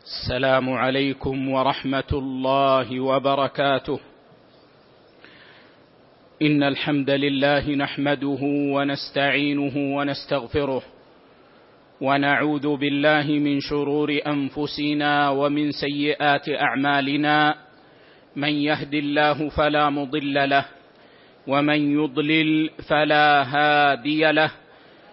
السلام عليكم ورحمة الله وبركاته. إن الحمد لله نحمده ونستعينه ونستغفره ونعوذ بالله من شرور أنفسنا ومن سيئات أعمالنا. من يهد الله فلا مضل له ومن يضلل فلا هادي له.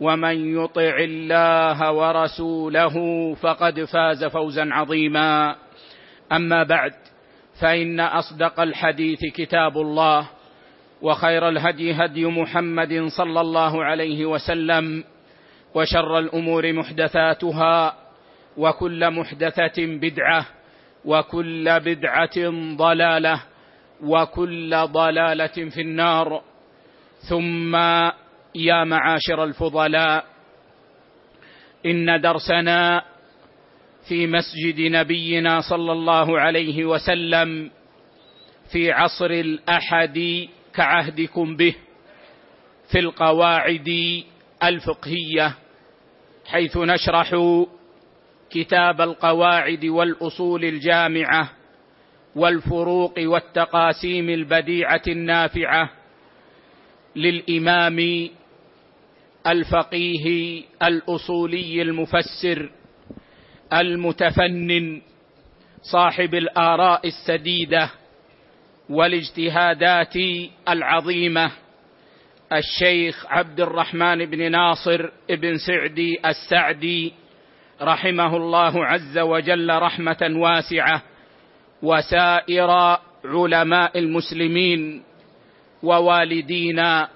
ومن يطع الله ورسوله فقد فاز فوزا عظيما. أما بعد فإن أصدق الحديث كتاب الله وخير الهدي هدي محمد صلى الله عليه وسلم وشر الأمور محدثاتها وكل محدثة بدعة وكل بدعة ضلالة وكل ضلالة في النار. ثم يا معاشر الفضلاء إن درسنا في مسجد نبينا صلى الله عليه وسلم في عصر الأحد كعهدكم به في القواعد الفقهية حيث نشرح كتاب القواعد والأصول الجامعة والفروق والتقاسيم البديعة النافعة للإمام الفقيه الأصولي المفسر المتفنن صاحب الآراء السديدة والاجتهادات العظيمة الشيخ عبد الرحمن بن ناصر بن سعدي السعدي رحمه الله عز وجل رحمة واسعة وسائر علماء المسلمين ووالدينا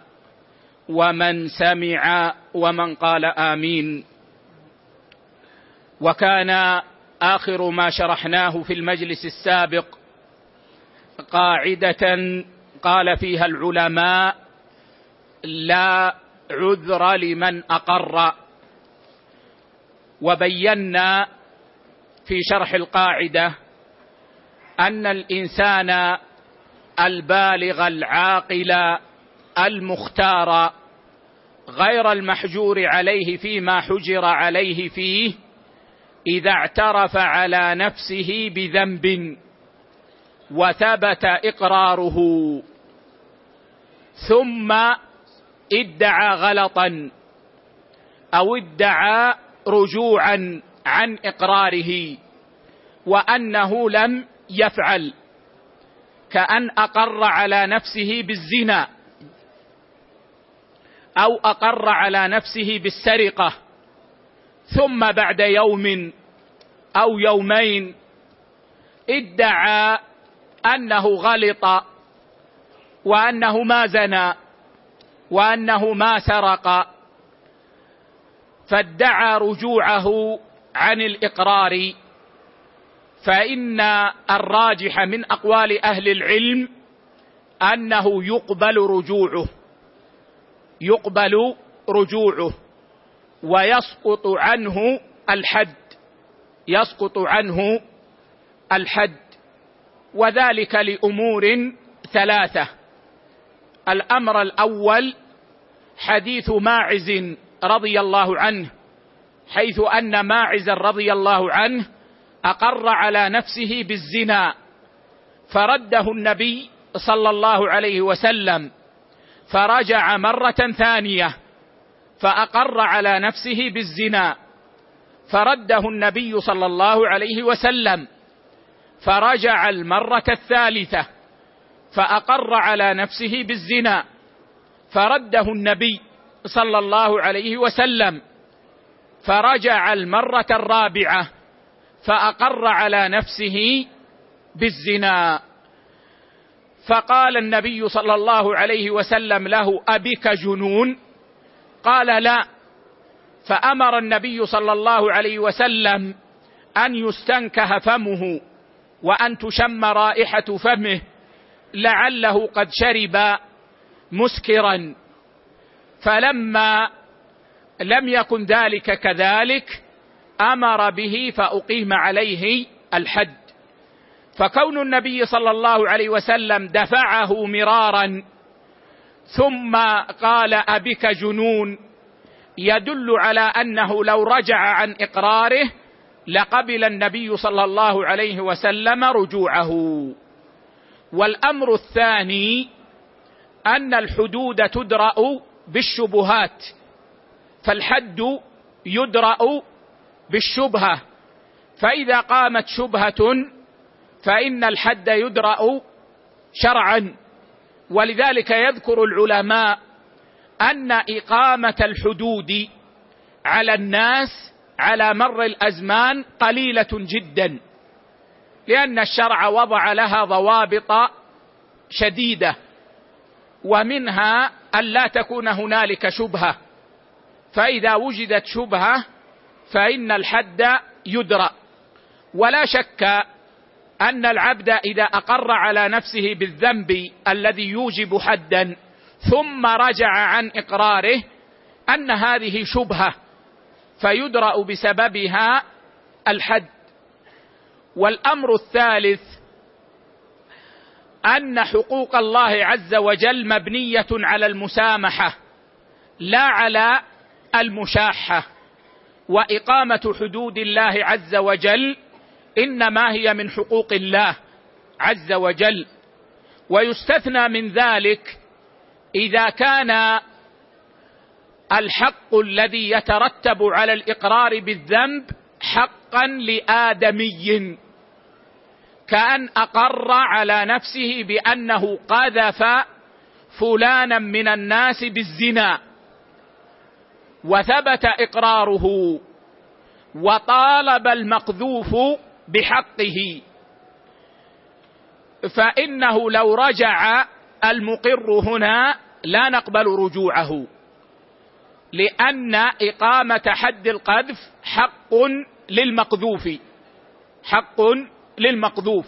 ومن سمع ومن قال آمين. وكان آخر ما شرحناه في المجلس السابق قاعدة قال فيها العلماء لا عذر لمن أقر. وبينا في شرح القاعدة أن الإنسان البالغ العاقل المختار غير المحجور عليه فيما حجر عليه فيه إذا اعترف على نفسه بذنب وثبت إقراره. ثم ادعى غلطا أو ادعى رجوعا عن إقراره وأنه لم يفعل. كأن أقر على نفسه بالزنا أو أقر على نفسه بالسرقة. ثم بعد يوم أو يومين ادعى أنه غلط وأنه ما زنى وأنه ما سرق. فادعى رجوعه عن الإقرار. فإن الراجح من أقوال أهل العلم أنه يقبل رجوعه يقبل رجوعه ويسقط عنه الحد يسقط عنه الحد وذلك لأمور ثلاثة. الأمر الأول حديث ماعز رضي الله عنه حيث أن ماعزا رضي الله عنه أقر على نفسه بالزنا. فرده النبي صلى الله عليه وسلم. فرجع مرة ثانية. فأقر على نفسه بالزنا. فرده النبي صلى الله عليه وسلم. فرجع المرة الثالثة. فأقر على نفسه بالزنا. فرده النبي صلى الله عليه وسلم. فرجع المرة الرابعة. فأقر على نفسه بالزنا. فقال النبي صلى الله عليه وسلم له أبك جنون؟ قال لا. فأمر النبي صلى الله عليه وسلم أن يستنكه فمه وأن تشم رائحة فمه لعله قد شرب مسكرا. فلما لم يكن ذلك كذلك أمر به فأقيم عليه الحد. فكون النبي صلى الله عليه وسلم دفعه مرارا ثم قال أبك جنون يدل على أنه لو رجع عن إقراره لقبل النبي صلى الله عليه وسلم رجوعه. والأمر الثاني أن الحدود تدرأ بالشبهات فالحد يدرأ بالشبهة. فإذا قامت شبهة فإن الحد يدرأ شرعا. ولذلك يذكر العلماء أن إقامة الحدود على الناس على مر الأزمان قليلة جدا لأن الشرع وضع لها ضوابط شديدة ومنها أن لا تكون هنالك شبهة. فإذا وجدت شبهة فإن الحد يدرأ. ولا شك أن العبد إذا أقر على نفسه بالذنب الذي يوجب حدا ثم رجع عن إقراره أن هذه شبهة فيدرأ بسببها الحد. والأمر الثالث أن حقوق الله عز وجل مبنية على المسامحة لا على المشاحة. وإقامة حدود الله عز وجل إنما هي من حقوق الله عز وجل. ويستثنى من ذلك إذا كان الحق الذي يترتب على الإقرار بالذنب حقا لآدمي كأن أقر على نفسه بأنه قذف فلانا من الناس بالزنا. وثبت إقراره وطالب المقذوف بحقه. فإنه لو رجع المقر هنا لا نقبل رجوعه لأن إقامة حد القذف حق للمقذوف حق للمقذوف.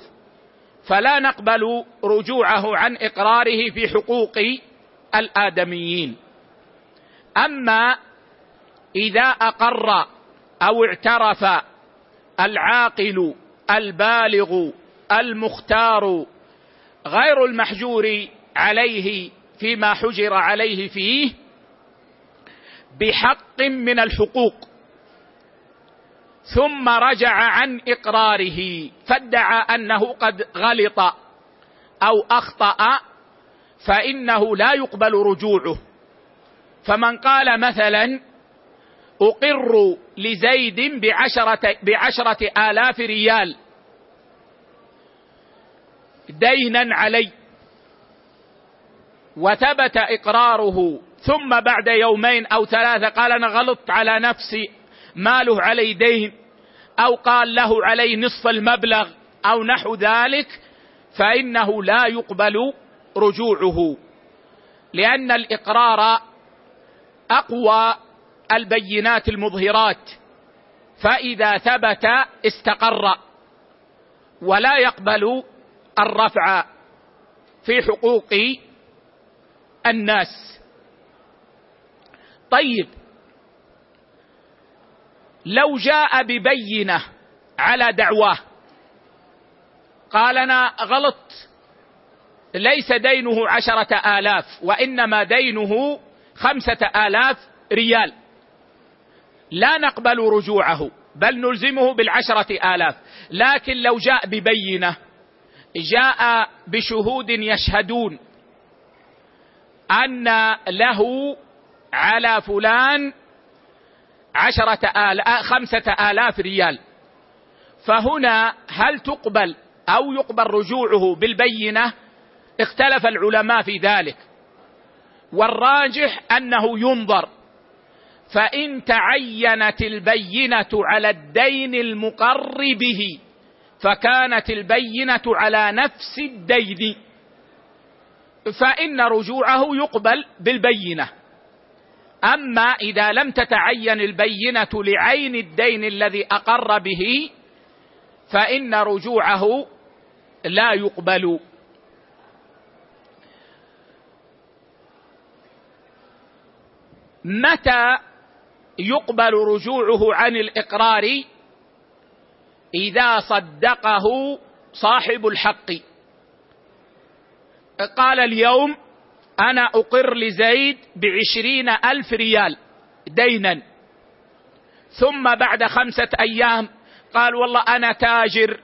فلا نقبل رجوعه عن إقراره في حقوق الآدميين. أما إذا أقر أو اعترف العاقل البالغ المختار غير المحجور عليه فيما حجر عليه فيه بحق من الحقوق. ثم رجع عن إقراره فادعى أنه قد غلط أو أخطأ فإنه لا يقبل رجوعه. فمن قال مثلا أقر لزيد بعشرة بعشرة آلاف ريال. دينا علي. وثبت إقراره. ثم بعد يومين أو ثلاثة قال أنا غلطت على نفسي. ماله علي دين. أو قال له علي نصف المبلغ أو نحو ذلك. فإنه لا يقبل رجوعه. لأن الإقرار أقوى البينات المظهرات فإذا ثبت استقر ولا يقبل الرفع في حقوق الناس. طيب لو جاء ببينة على دعواه قال أنا غلط ليس دينه عشرة آلاف وإنما دينه خمسة آلاف ريال. لا نقبل رجوعه بل نلزمه بالعشرة آلاف. لكن لو جاء ببينة جاء بشهود يشهدون أن له على فلان عشرة آلاف خمسة آلاف ريال. فهنا هل تقبل أو يقبل رجوعه بالبينة؟ اختلف العلماء في ذلك. والراجح أنه ينظر فإن تعينت البينة على الدين المقر به فكانت البينة على نفس الدين. فإن رجوعه يقبل بالبينة. أما إذا لم تتعين البينة لعين الدين الذي أقر به فإن رجوعه لا يقبل. متى يقبل رجوعه عن الإقرار إذا صدقه صاحب الحق. قال اليوم أنا أقر لزيد بعشرين ألف ريال دينا. ثم بعد خمسة أيام قال والله أنا تاجر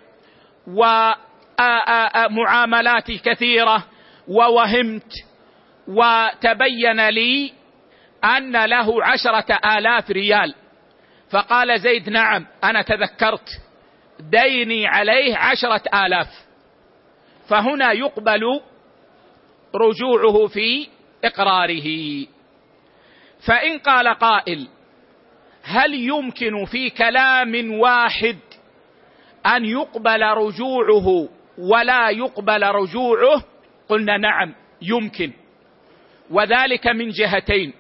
ومعاملاتي كثيرة ووهمت وتبين لي أن له عشرة آلاف ريال. فقال زيد نعم أنا تذكرت. ديني عليه عشرة آلاف. فهنا يقبل رجوعه في إقراره. فإن قال قائل هل يمكن في كلام واحد أن يقبل رجوعه ولا يقبل رجوعه؟ قلنا نعم يمكن. وذلك من جهتين.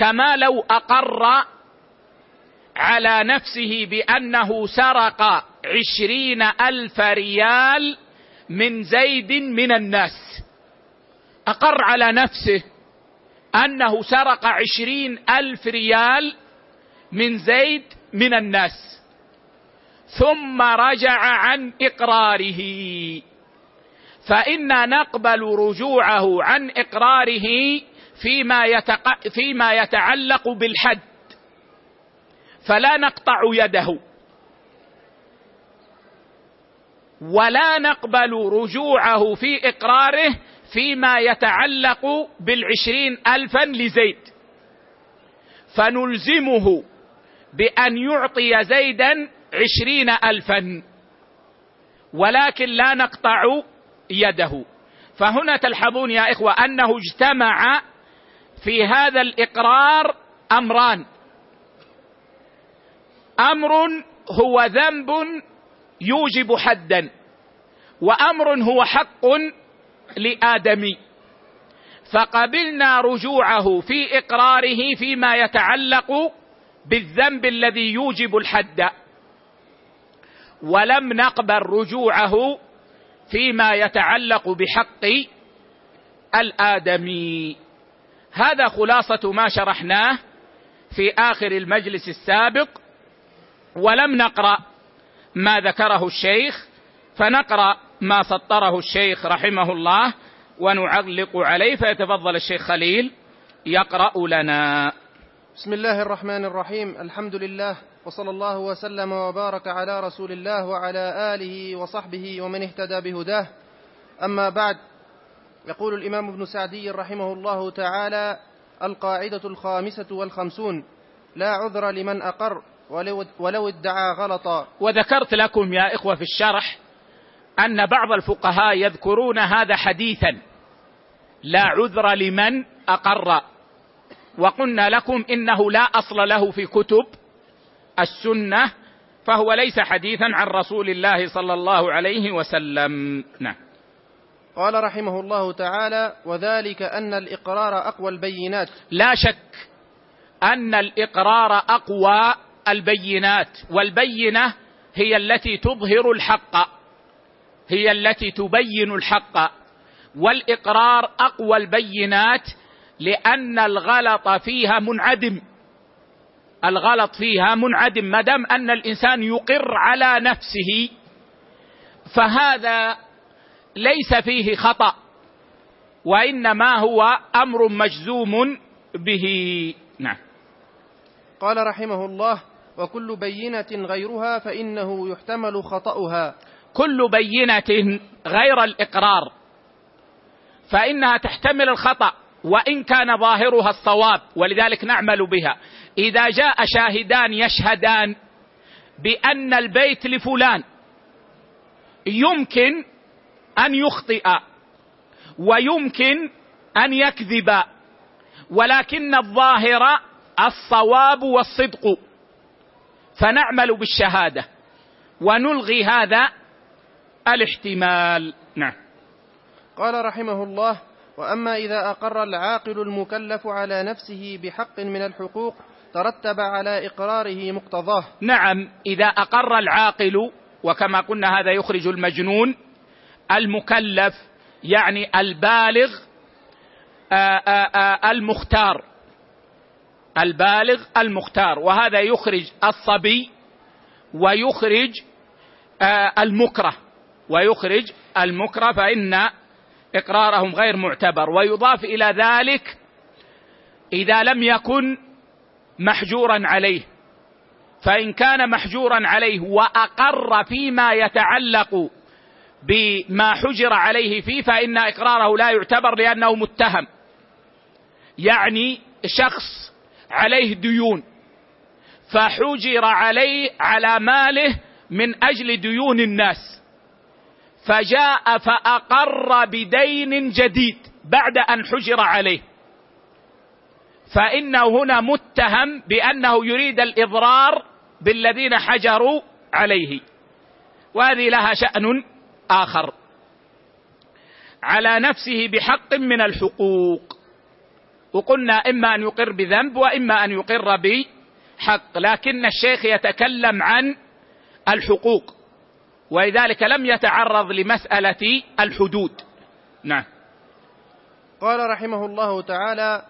كما لو أقر على نفسه بأنه سرق عشرين ألف ريال من زيد من الناس. أقر على نفسه أنه سرق عشرين ألف ريال من زيد من الناس. ثم رجع عن إقراره. فإنا نقبل رجوعه عن إقراره فيما, يتق... فيما يتعلق بالحد فلا نقطع يده. ولا نقبل رجوعه في إقراره فيما يتعلق بالعشرين ألفا لزيد. فنلزمه بأن يعطي زيدا عشرين ألفا ولكن لا نقطع يده. فهنا تلحظون يا إخوة أنه اجتمع في هذا الإقرار أمران. أمر هو ذنب يوجب حدا وأمر هو حق لادمي فقبلنا رجوعه في إقراره فيما يتعلق بالذنب الذي يوجب الحد ولم نقبل رجوعه فيما يتعلق بحق الآدمي. هذا خلاصة ما شرحناه في آخر المجلس السابق ولم نقرأ ما ذكره الشيخ فنقرأ ما سطره الشيخ رحمه الله ونعلق عليه فيتفضل الشيخ خليل يقرأ لنا. بسم الله الرحمن الرحيم الحمد لله وصلى الله وسلم وبارك على رسول الله وعلى آله وصحبه ومن اهتدى بهداه. أما بعد يقول الإمام ابن سعدي رحمه الله تعالى القاعدة الخامسة والخمسون لا عذر لمن أقر ولو, ولو ادعى غلطا. وذكرت لكم يا إخوة في الشرح أن بعض الفقهاء يذكرون هذا حديثا لا عذر لمن أقر. وقلنا لكم إنه لا أصل له في كتب السنة فهو ليس حديثا عن رسول الله صلى الله عليه وسلم. نعم. قال رحمه الله تعالى وذلك أن الإقرار أقوى البينات. لا شك أن الإقرار أقوى البينات والبينة هي التي تظهر الحق هي التي تبين الحق والإقرار أقوى البينات لأن الغلط فيها منعدم. الغلط فيها منعدم ما دام أن الإنسان يقر على نفسه فهذا ليس فيه خطأ وإنما هو أمر مجزوم به. نعم. قال رحمه الله وكل بينة غيرها فإنه يحتمل خطأها. كل بينة غير الإقرار فإنها تحتمل الخطأ وإن كان ظاهرها الصواب ولذلك نعمل بها. إذا جاء شاهدان يشهدان بأن البيت لفلان يمكن أن يخطئ ويمكن أن يكذب ولكن الظاهر الصواب والصدق. فنعمل بالشهادة ونلغي هذا الاحتمال. نعم. قال رحمه الله وأما إذا أقر العاقل المكلف على نفسه بحق من الحقوق ترتب على إقراره مقتضاه. نعم إذا أقر العاقل وكما قلنا هذا يخرج المجنون المكلف يعني البالغ آآ آآ المختار. البالغ المختار. وهذا يخرج الصبي ويخرج المكره. ويخرج المكره فإن إقرارهم غير معتبر. ويضاف إلى ذلك إذا لم يكن محجورا عليه. فإن كان محجورا عليه وأقر فيما يتعلق بما حجر عليه فيه فإن إقراره لا يعتبر لأنه متهم. يعني شخص عليه ديون فحجر عليه على ماله من أجل ديون الناس فجاء فأقر بدين جديد بعد أن حجر عليه. فإنه هنا متهم بأنه يريد الإضرار بالذين حجروا عليه. وهذه لها شأن آخر. على نفسه بحق من الحقوق. وقلنا إما أن يقر بذنب وإما أن يقر بحق. لكن الشيخ يتكلم عن الحقوق. ولذلك لم يتعرض لمسألة الحدود. نعم. قال رحمه الله تعالى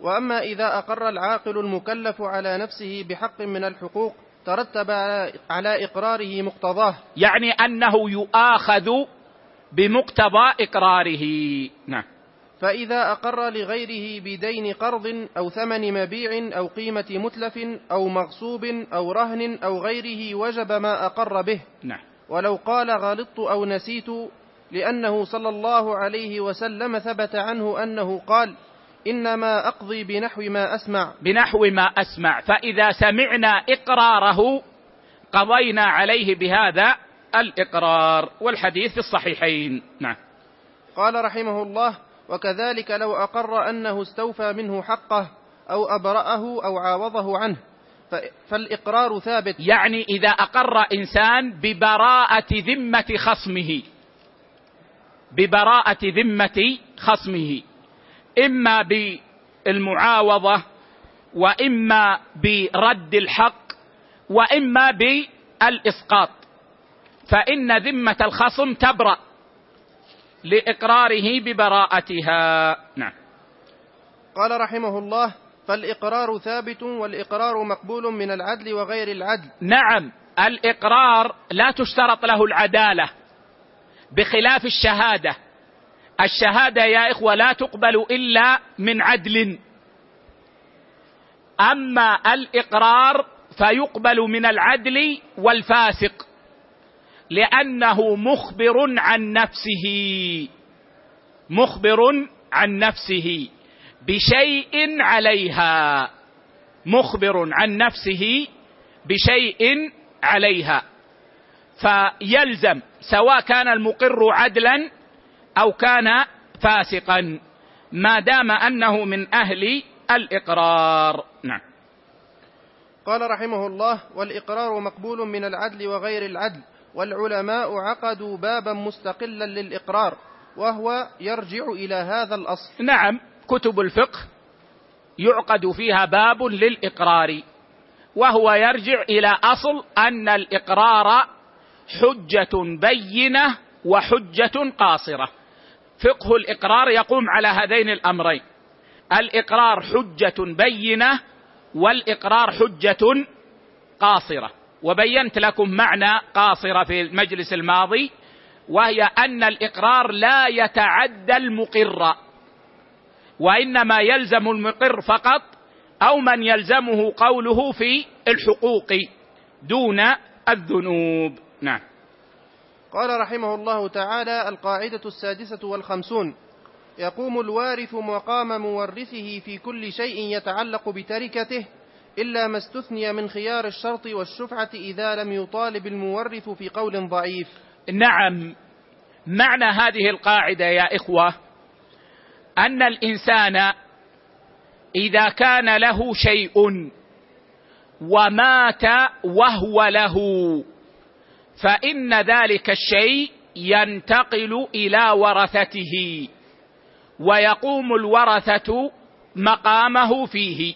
وأما إذا أقر العاقل المكلف على نفسه بحق من الحقوق ترتب على إقراره مقتضاه. يعني أنه يؤاخذ بمقتضى إقراره. نعم. فإذا أقر لغيره بدين قرض أو ثمن مبيع أو قيمة متلف أو مغصوب أو رهن أو غيره وجب ما أقر به. نعم. ولو قال غلطت أو نسيت لأنه صلى الله عليه وسلم ثبت عنه أنه قال إنما أقضي بنحو ما أسمع. بنحو ما أسمع. فإذا سمعنا إقراره قضينا عليه بهذا الإقرار. والحديث في الصحيحين. نعم. قال رحمه الله وكذلك لو أقر أنه استوفى منه حقه أو أبرأه أو عاوضه عنه. فالإقرار ثابت. يعني إذا أقر إنسان ببراءة ذمة خصمه. ببراءة ذمة خصمه. إما بالمعاوضة وإما برد الحق وإما بالإسقاط. فإن ذمة الخصم تبرأ لإقراره ببراءتها. نعم. قال رحمه الله فالإقرار ثابت والإقرار مقبول من العدل وغير العدل. نعم الإقرار لا تشترط له العدالة بخلاف الشهادة. الشهادة يا إخوة لا تقبل إلا من عدل. أما الإقرار فيقبل من العدل والفاسق لأنه مخبر عن نفسه مخبر عن نفسه بشيء عليها مخبر عن نفسه بشيء عليها. فيلزم سواء كان المقر عدلا أو كان فاسقا ما دام أنه من أهل الإقرار. نعم. قال رحمه الله والإقرار مقبول من العدل وغير العدل والعلماء عقدوا بابا مستقلا للإقرار وهو يرجع إلى هذا الأصل. نعم كتب الفقه يعقد فيها باب للإقرار وهو يرجع إلى أصل أن الإقرار حجة بينة وحجة قاصرة. فقه الإقرار يقوم على هذين الأمرين. الإقرار حجة بينة والإقرار حجة قاصرة. وبينت لكم معنى قاصرة في المجلس الماضي وهي أن الإقرار لا يتعدى المقر. وإنما يلزم المقر فقط أو من يلزمه قوله في الحقوق دون الذنوب. نعم. قال رحمه الله تعالى القاعدة السادسة والخمسون يقوم الوارث مقام مورثه في كل شيء يتعلق بتركته إلا ما استثني من خيار الشرط والشفعة إذا لم يطالب المورث في قول ضعيف. نعم معنى هذه القاعدة يا إخوة أن الإنسان إذا كان له شيء ومات وهو له فإن ذلك الشيء ينتقل إلى ورثته ويقوم الورثة مقامه فيه.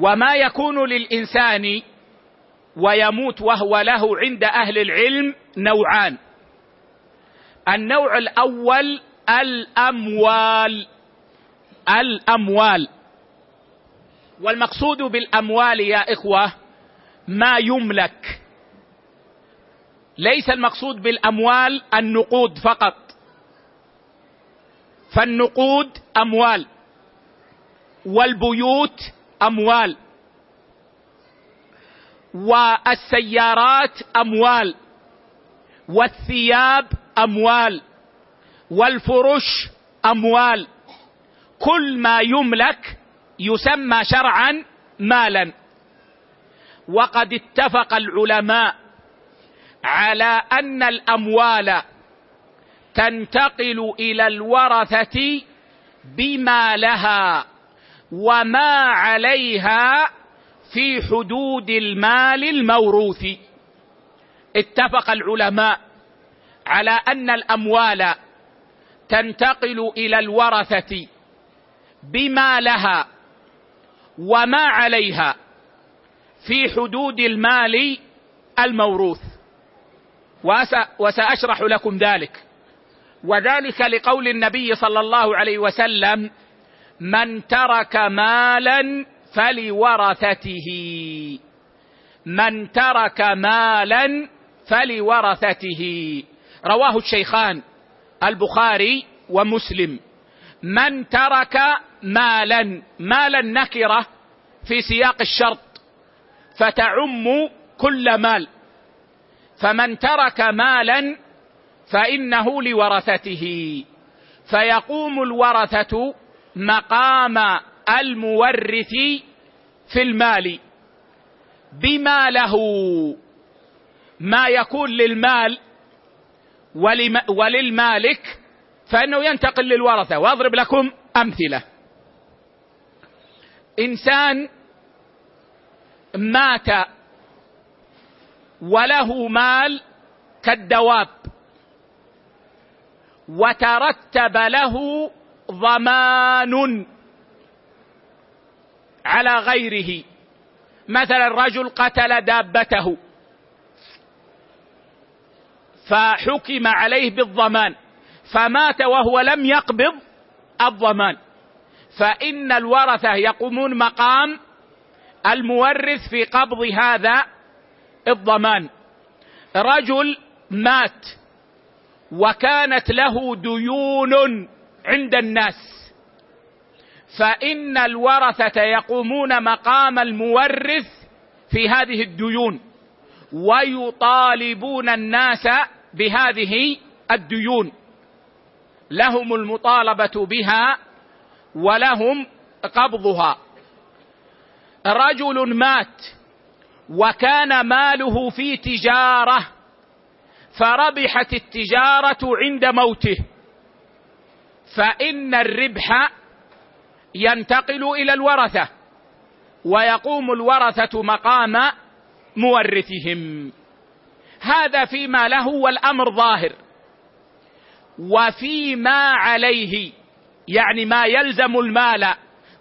وما يكون للإنسان ويموت وهو له عند أهل العلم نوعان. النوع الأول الأموال الأموال. والمقصود بالأموال يا إخوة ما يملك. ليس المقصود بالأموال النقود فقط. فالنقود أموال والبيوت أموال والسيارات أموال والثياب أموال والفرش أموال. كل ما يملك يسمى شرعا مالا. وقد اتفق العلماء على أن الأموال تنتقل إلى الورثة بما لها وما عليها في حدود المال الموروث. اتفق العلماء على أن الأموال تنتقل إلى الورثة بما لها وما عليها في حدود المال الموروث. وسأشرح لكم ذلك. وذلك لقول النبي صلى الله عليه وسلم من ترك مالا فلورثته. من ترك مالا فلورثته. رواه الشيخان البخاري ومسلم. من ترك مالا مالا نكرة في سياق الشرط فتعم كل مال. فمن ترك مالا فإنه لورثته. فيقوم الورثة مقام المورث في المال. بما له. ما يكون للمال وللمالك فإنه ينتقل للورثة. وأضرب لكم أمثلة. إنسان مات وله مال كالدواب وترتب له ضمان على غيره. مثلا رجل قتل دابته فحكم عليه بالضمان فمات وهو لم يقبض الضمان. فإن الورثة يقومون مقام المورث في قبض هذا الضمان. رجل مات وكانت له ديون عند الناس. فإن الورثة يقومون مقام المورث في هذه الديون ويطالبون الناس بهذه الديون. لهم المطالبة بها ولهم قبضها. رجل مات وكان ماله في تجارة فربحت التجارة عند موته. فإن الربح ينتقل إلى الورثة ويقوم الورثة مقام مورثهم. هذا فيما له والأمر ظاهر. وفيما عليه يعني ما يلزم المال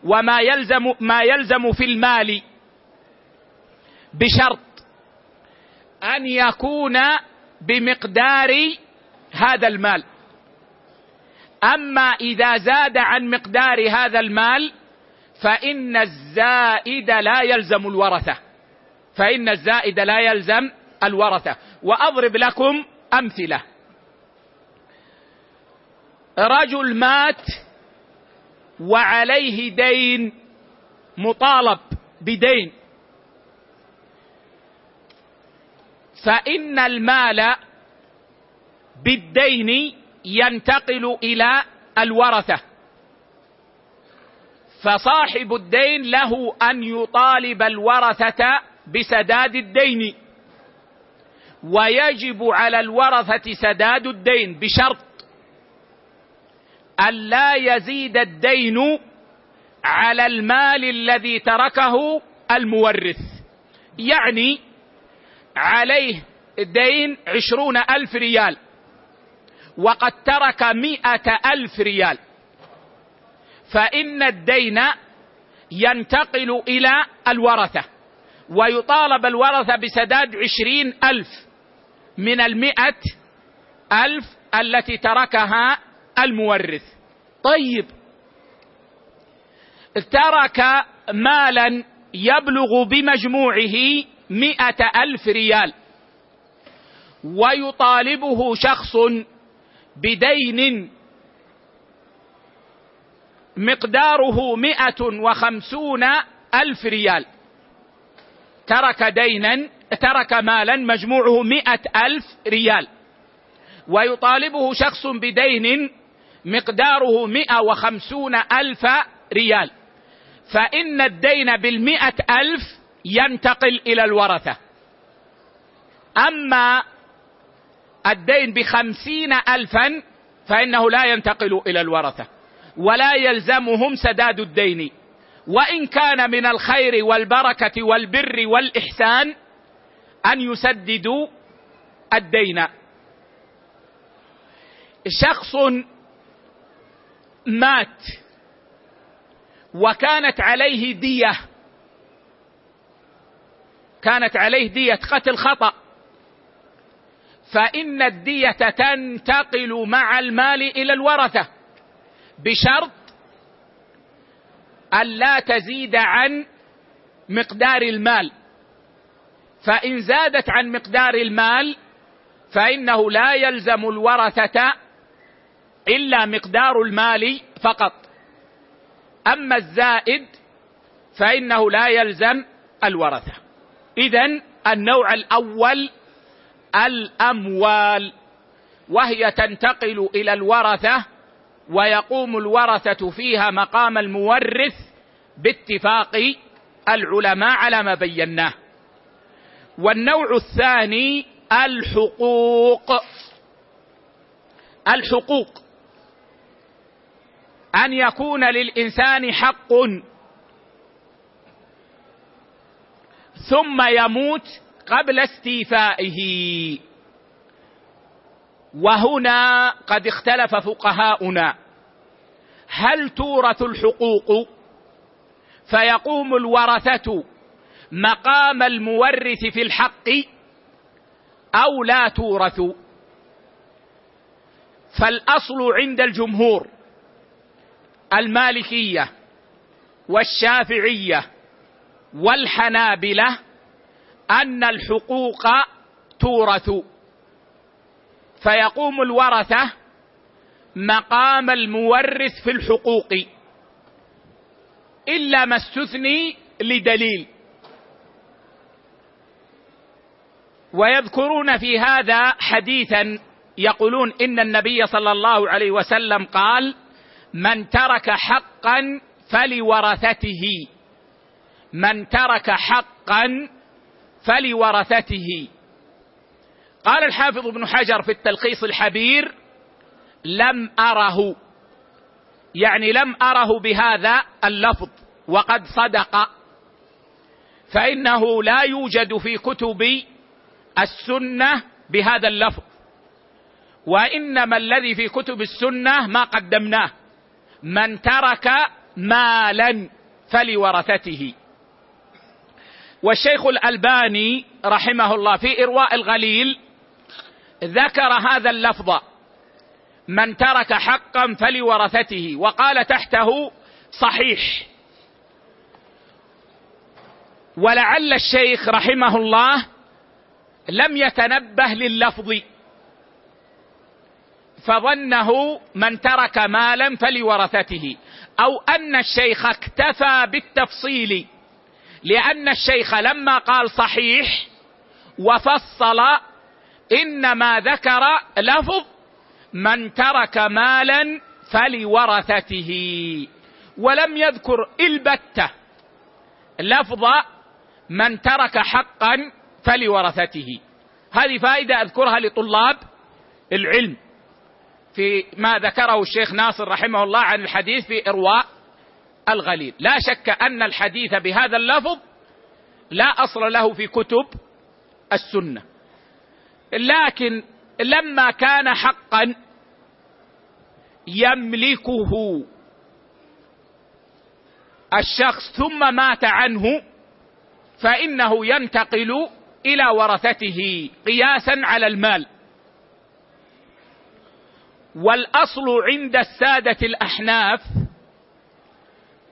وما يلزم ما يلزم في المال بشرط أن يكون بمقدار هذا المال. أما إذا زاد عن مقدار هذا المال فإن الزائد لا يلزم الورثة. فإن الزائد لا يلزم الورثة. وأضرب لكم أمثلة. رجل مات وعليه دين مطالب بدين. فإن المال بالدين ينتقل إلى الورثة. فصاحب الدين له أن يطالب الورثة بسداد الدين. ويجب على الورثة سداد الدين بشرط الا يزيد الدين على المال الذي تركه المورث. يعني عليه دين عشرون ألف ريال وقد ترك مئة ألف ريال. فإن الدين ينتقل إلى الورثة ويطالب الورثة بسداد عشرين ألف من المئة ألف التي تركها المورث. طيب. ترك مالا يبلغ بمجموعه مئة ألف ريال. ويطالبه شخص بدين مقداره مئة وخمسون ألف ريال. ترك دينا ترك مالا مجموعه مئة ألف ريال. ويطالبه شخص بدين مقداره مئة وخمسون ألف ريال. فإن الدين بالمئة ألف ينتقل إلى الورثة. أما الدين بخمسين ألفا فإنه لا ينتقل إلى الورثة ولا يلزمهم سداد الدين. وإن كان من الخير والبركة والبر والإحسان أن يسددوا الدين. شخص مات وكانت عليه دية. كانت عليه دية قتل خطأ. فإن الدية تنتقل مع المال إلى الورثة بشرط ألا تزيد عن مقدار المال. فإن زادت عن مقدار المال فإنه لا يلزم الورثة إلا مقدار المال فقط. أما الزائد فإنه لا يلزم الورثة. إذا النوع الأول الأموال وهي تنتقل إلى الورثة ويقوم الورثة فيها مقام المورث باتفاق العلماء على ما بيناه. والنوع الثاني الحقوق. الحقوق. أن يكون للإنسان حق. ثم يموت قبل استيفائه. وهنا قد اختلف فقهاؤنا. هل تورث الحقوق؟ فيقوم الورثة مقام المورث في الحق أو لا تورث. فالأصل عند الجمهور. المالكية والشافعية والحنابلة أن الحقوق تورث. فيقوم الورثة مقام المورث في الحقوق إلا ما استثني لدليل. ويذكرون في هذا حديثا يقولون إن النبي صلى الله عليه وسلم قال من ترك حقا فلورثته. من ترك حقا فلورثته. قال الحافظ ابن حجر في التلخيص الحبير لم أره. يعني لم أره بهذا اللفظ وقد صدق. فإنه لا يوجد في كتب السنة بهذا اللفظ. وإنما الذي في كتب السنة ما قدمناه. من ترك مالا فلورثته. والشيخ الألباني رحمه الله في إرواء الغليل ذكر هذا اللفظ من ترك حقا فلورثته وقال تحته صحيح. ولعل الشيخ رحمه الله لم يتنبه لللفظ. فظنه من ترك مالا فلورثته أو أن الشيخ اكتفى بالتفصيل لأن الشيخ لما قال صحيح وفصل إنما ذكر لفظ من ترك مالا فلورثته ولم يذكر البته لفظ من ترك حقا فلورثته. هذه فائدة أذكرها لطلاب العلم. في ما ذكره الشيخ ناصر رحمه الله عن الحديث في إرواء الغليل. لا شك أن الحديث بهذا اللفظ لا أصل له في كتب السنة. لكن لما كان حقا يملكه الشخص ثم مات عنه فإنه ينتقل إلى ورثته قياسا على المال. والأصل عند السادة الأحناف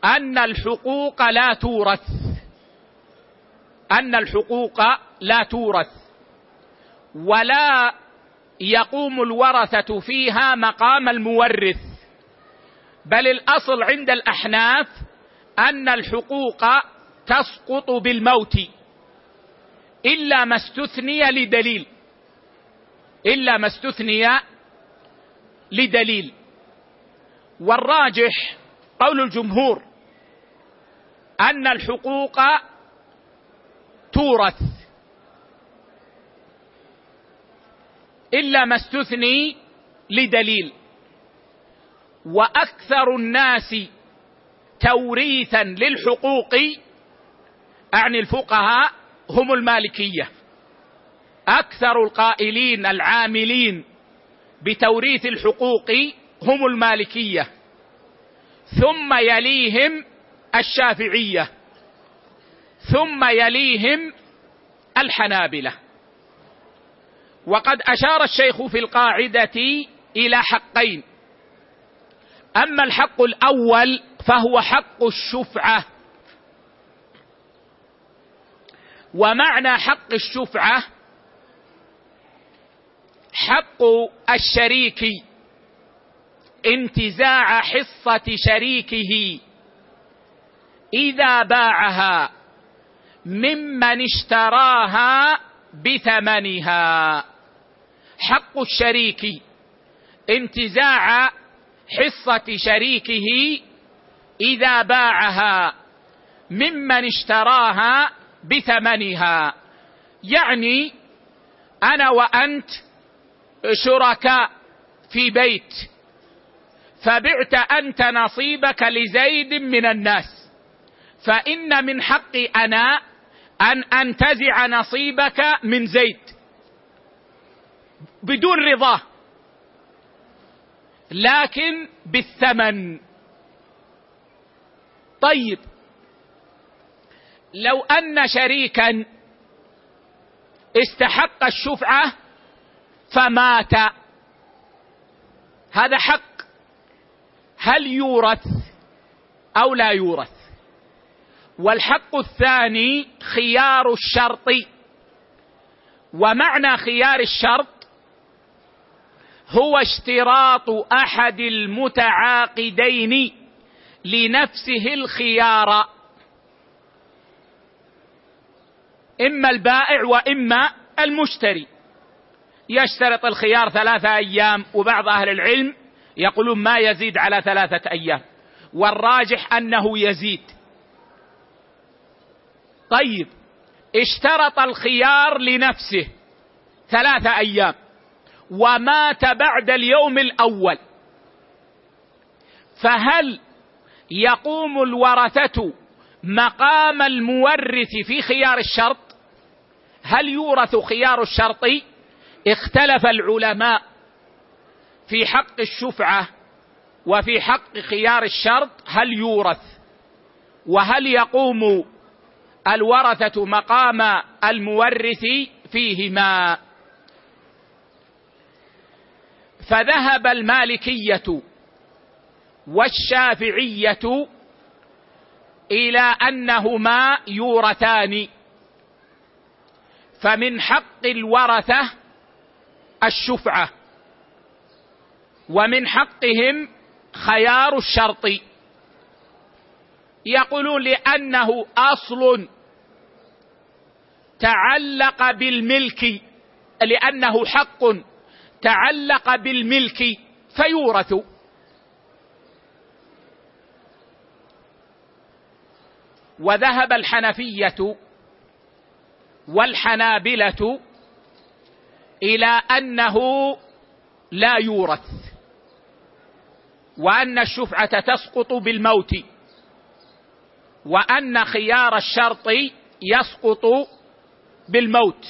أن الحقوق لا تورث. أن الحقوق لا تورث. ولا يقوم الورثة فيها مقام المورث. بل الأصل عند الأحناف أن الحقوق تسقط بالموت. إلا ما استثني لدليل. إلا ما استثني لدليل. والراجح قول الجمهور أن الحقوق تورث. إلا ما استثني لدليل. وأكثر الناس توريثا للحقوق اعني الفقهاء هم المالكية. أكثر القائلين العاملين بتوريث الحقوق هم المالكية ثم يليهم الشافعية ثم يليهم الحنابلة. وقد أشار الشيخ في القاعدة إلى حقين أما الحق الأول فهو حق الشفعة ومعنى حق الشفعة حق الشريك. انتزاع حصة شريكه. إذا باعها ممن اشتراها بثمنها. حق الشريك. انتزاع حصة شريكه إذا باعها ممن اشتراها بثمنها. يعني أنا وأنت شركاء في بيت. فبعت أنت نصيبك لزيد من الناس. فإن من حقي أنا أن أنتزع نصيبك من زيد. بدون رضاه لكن بالثمن. طيب. لو أن شريكا استحق الشفعة فمات. هذا حق. هل يورث أو لا يورث؟ والحق الثاني خيار الشرط. ومعنى خيار الشرط هو اشتراط أحد المتعاقدين لنفسه الخيار. إما البائع وإما المشتري. يشترط الخيار ثلاثة أيام وبعض أهل العلم يقولون ما يزيد على ثلاثة أيام. والراجح أنه يزيد. طيب اشترط الخيار لنفسه ثلاثة أيام. ومات بعد اليوم الأول. فهل يقوم الورثة مقام المورث في خيار الشرط؟ هل يورث خيار الشرط اختلف العلماء في حق الشفعة وفي حق خيار الشرط هل يورث وهل يقوم الورثة مقام المورث فيهما. فذهب المالكية والشافعية إلى أنهما يورثان فمن حق الورثة الشفعة. ومن حقهم خيار الشرط. يقولون لأنه أصل تعلق بالملك لأنه حق تعلق بالملك فيورث. وذهب الحنفية والحنابلة إلى أنه لا يورث وأن الشفعة تسقط بالموت وأن خيار الشرط يسقط بالموت.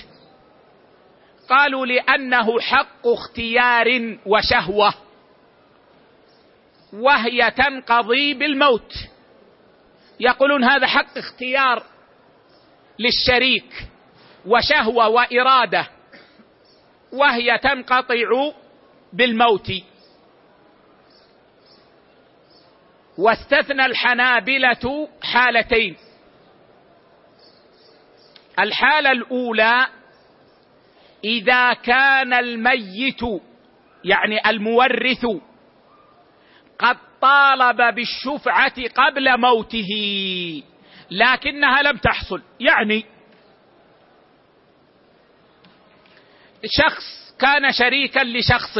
قالوا لأنه حق اختيار وشهوة وهي تنقضي بالموت. يقولون هذا حق اختيار للشريك وشهوة وإرادة. وهي تنقطع بالموت. واستثنى الحنابلة حالتين. الحالة الأولى إذا كان الميت يعني المورث قد طالب بالشفعة قبل موته لكنها لم تحصل. يعني شخص كان شريكا لشخص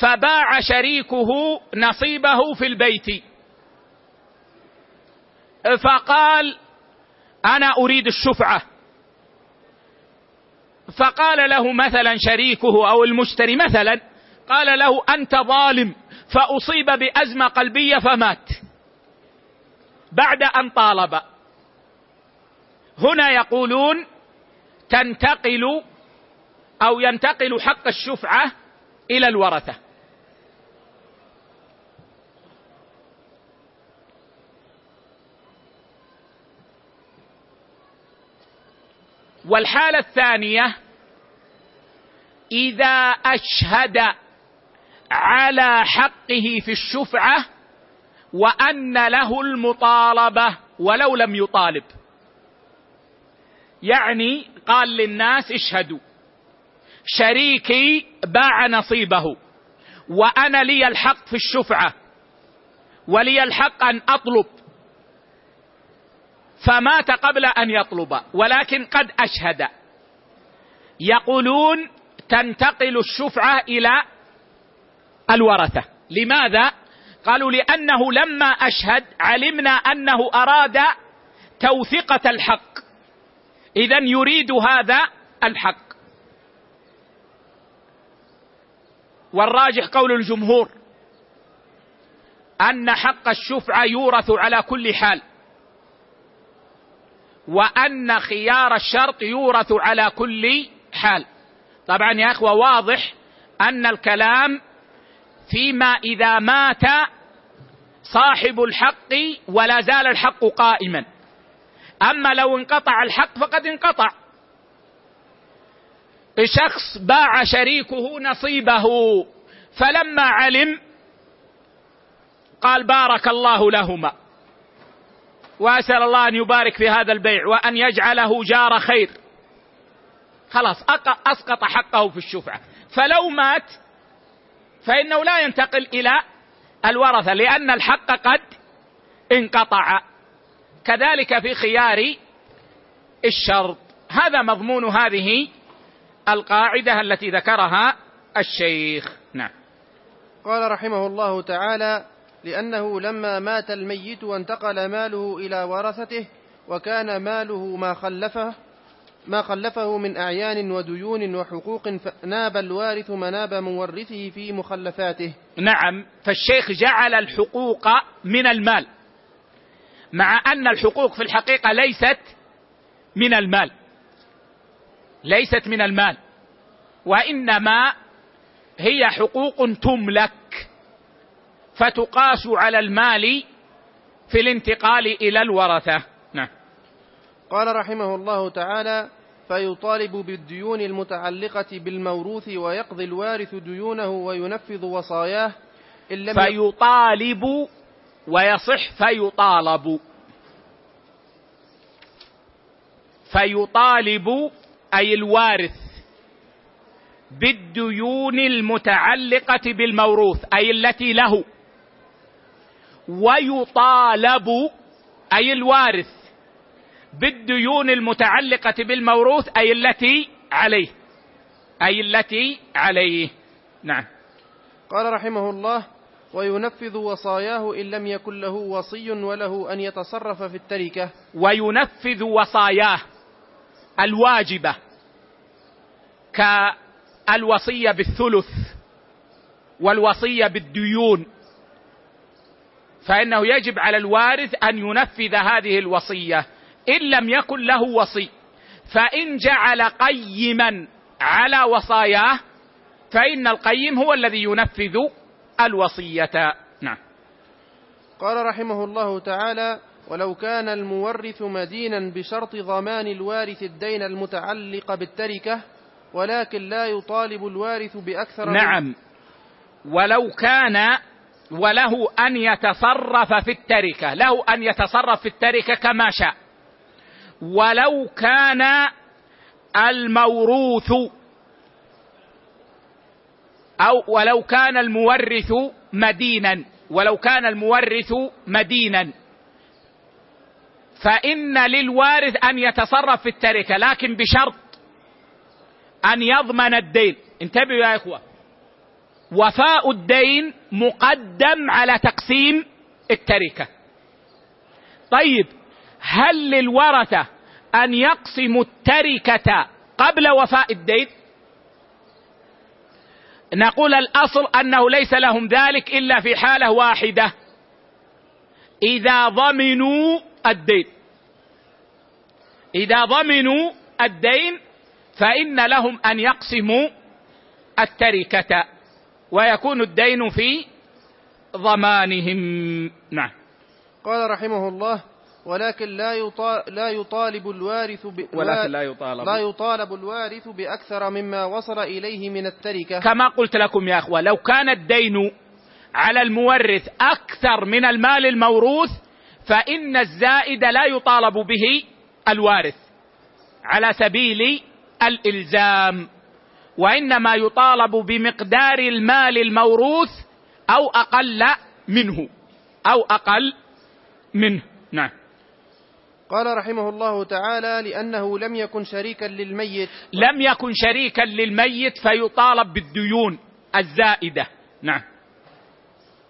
فباع شريكه نصيبه في البيت. فقال أنا أريد الشفعة. فقال له مثلا شريكه أو المشتري مثلا قال له أنت ظالم فأصيب بأزمة قلبية فمات. بعد أن طالب. هنا يقولون تنتقل أو ينتقل حق الشفعة إلى الورثة. والحالة الثانية إذا أشهد على حقه في الشفعة وأن له المطالبة ولو لم يطالب. يعني قال للناس اشهدوا. شريكي باع نصيبه وأنا لي الحق في الشفعة ولي الحق أن أطلب. فمات قبل أن يطلب ولكن قد أشهد. يقولون تنتقل الشفعة إلى الورثة. لماذا؟ قالوا لأنه لما أشهد علمنا أنه أراد توثقه الحق. اذا يريد هذا الحق. والراجح قول الجمهور أن حق الشفعه يورث على كل حال وأن خيار الشرط يورث على كل حال. طبعا يا إخوة واضح أن الكلام فيما إذا مات صاحب الحق ولا زال الحق قائما. أما لو انقطع الحق فقد انقطع. شخص باع شريكه نصيبه فلما علم قال بارك الله لهما. وأسأل الله أن يبارك في هذا البيع وأن يجعله جار خير. خلاص أسقط حقه في الشفعة. فلو مات فإنه لا ينتقل إلى الورثة لأن الحق قد انقطع. كذلك في خيار الشرط. هذا مضمون هذه القاعدة التي ذكرها الشيخ. نعم. قال رحمه الله تعالى لأنه لما مات الميت وانتقل ماله إلى ورثته وكان ماله ما خلفه ما خلفه من أعيان وديون وحقوق ناب الوارث مناب مورثه في مخلفاته. نعم. فالشيخ جعل الحقوق من المال مع أن الحقوق في الحقيقة ليست من المال. ليست من المال. وإنما هي حقوق تملك. فتقاس على المال في الانتقال إلى الورثة. نعم. قال رحمه الله تعالى فيطالب بالديون المتعلقة بالموروث ويقضي الوارث ديونه وينفذ وصاياه. إن لم فيطالب ويصح فيطالب. فيطالب أي الوارث بالديون المتعلقة بالموروث أي التي له. ويطالب أي الوارث بالديون المتعلقة بالموروث أي التي عليه. أي التي عليه. نعم. قال رحمه الله وينفذ وصاياه إن لم يكن له وصي وله أن يتصرف في التركة. وينفذ وصاياه الواجبة. كالوصية بالثلث والوصية بالديون فإنه يجب على الوارث أن ينفذ هذه الوصية. إن لم يكن له وصي فإن جعل قيما على وصاياه فإن القيم هو الذي ينفذ الوصية. نعم. قال رحمه الله تعالى ولو كان المورث مدينا بشرط ضمان الوارث الدين المتعلق بالتركة ولكن لا يطالب الوارث بأكثر نعم. ولو كان وله أن يتصرف في التركة له أن يتصرف في التركة كما شاء. ولو كان الموروث أو ولو كان المورث مدينا ولو كان المورث مدينا. فإن للوارث أن يتصرف في التركة لكن بشرط أن يضمن الدين. انتبهوا يا إخوة. وفاء الدين مقدم على تقسيم التركة. طيب هل للورثة أن يقسموا التركة قبل وفاء الدين؟ نقول الأصل أنه ليس لهم ذلك إلا في حالة واحدة. إذا ضمنوا الدين. إذا ضمنوا الدين فإن لهم أن يقسموا التركة ويكون الدين في ضمانهم. نعم. قال رحمه الله ولكن لا يطالب, لا يطالب الوارث ب... ولكن لا يطالب. لا يطالب الوارث بأكثر مما وصل إليه من التركة. كما قلت لكم يا أخوة لو كان الدين على المورث أكثر من المال الموروث فإن الزائد لا يطالب به الوارث على سبيل الإلزام وإنما يطالب بمقدار المال الموروث أو أقل منه أو أقل منه. نعم. قال رحمه الله تعالى لأنه لم يكن شريكا للميت. لم يكن شريكا للميت فيطالب بالديون الزائدة. نعم.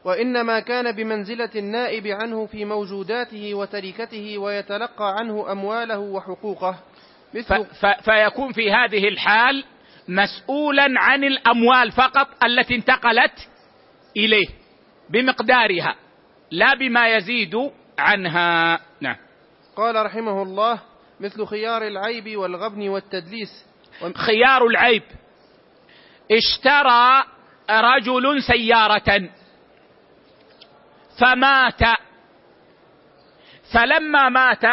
وإنما كان بمنزلة النائب عنه في موجوداته وتركته ويتلقى عنه أمواله وحقوقه. فيكون في هذه الحال مسؤولا عن الأموال فقط التي انتقلت إليه بمقدارها لا بما يزيد عنها. نعم. قال رحمه الله مثل خيار العيب والغبن والتدليس. خيار العيب. اشترى رجل سيارة فمات. فلما مات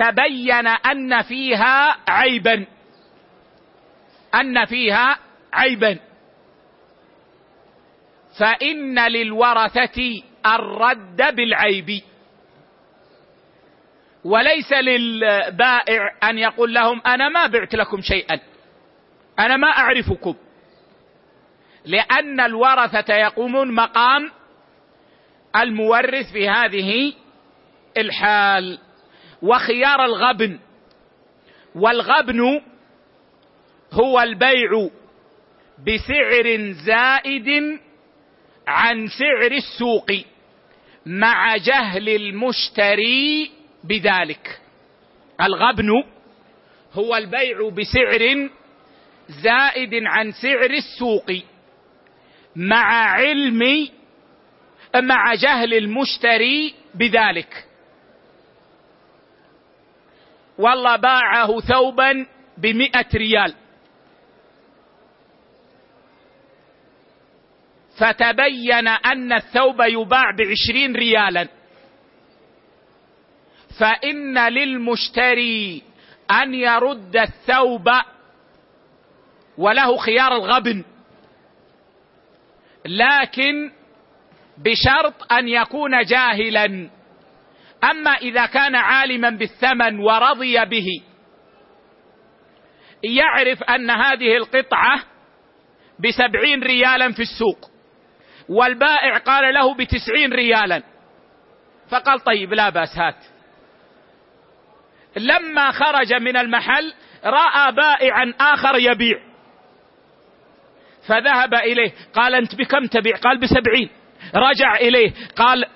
تبين أن فيها عيبا. أن فيها عيبا. فإن للورثة الرد بالعيب. وليس للبائع أن يقول لهم أنا ما بعت لكم شيئا. أنا ما أعرفكم. لأن الورثة يقومون مقام المورث في هذه الحال. وخيار الغبن. والغبن هو البيع بسعر زائد عن سعر السوق مع جهل المشتري بذلك. الغبن هو البيع بسعر زائد عن سعر السوق مع علم مع جهل المشتري بذلك. والله باعه ثوبا بمئة ريال. فتبين أن الثوب يباع بعشرين ريالا. فإن للمشتري أن يرد الثوب وله خيار الغبن. لكن بشرط أن يكون جاهلا. أما إذا كان عالما بالثمن ورضي به يعرف أن هذه القطعة بسبعين ريالا في السوق والبائع قال له بتسعين ريالا. فقال طيب لا بأس هات. لما خرج من المحل رأى بائعا آخر يبيع. فذهب إليه قال أنت بكم تبيع؟ قال بسبعين. رجع إليه قال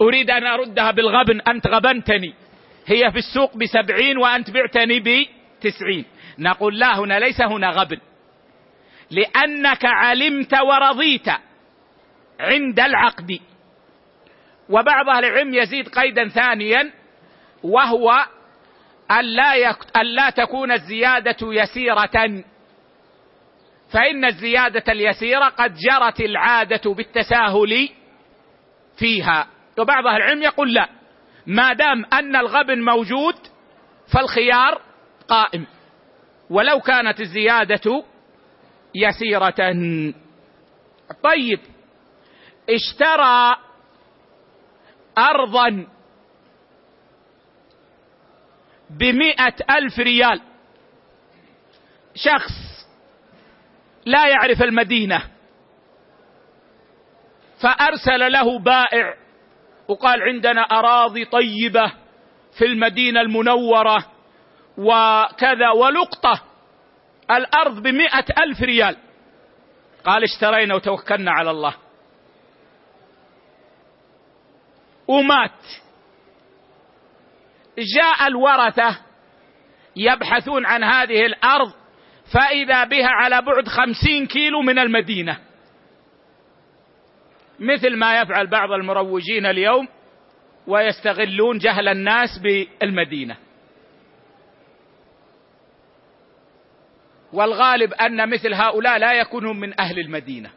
أريد أن أردها بالغبن. أنت غبنتني. هي في السوق بسبعين وأنت بعتني بتسعين. نقول لا هنا ليس هنا غبن. لأنك علمت ورضيت عند العقد. وبعض أهل العلم يزيد قيدا ثانيا وهو أن لا, يك... أن لا تكون الزيادة يسيرة. فإن الزيادة اليسيرة قد جرت العادة بالتساهل فيها. وبعض أهل العلم يقول لا. ما دام أن الغبن موجود فالخيار قائم. ولو كانت الزيادة يسيرة. طيب اشترى أرضا بمئة ألف ريال. شخص لا يعرف المدينة فأرسل له بائع وقال عندنا أراضي طيبة في المدينة المنورة وكذا ولقطة الأرض بمئة ألف ريال. قال اشترينا وتوكلنا على الله. ومات. جاء الورثة يبحثون عن هذه الأرض فإذا بها على بعد خمسين كيلو من المدينة. مثل ما يفعل بعض المروجين اليوم ويستغلون جهل الناس بالمدينة. والغالب أن مثل هؤلاء لا يكونون من أهل المدينة.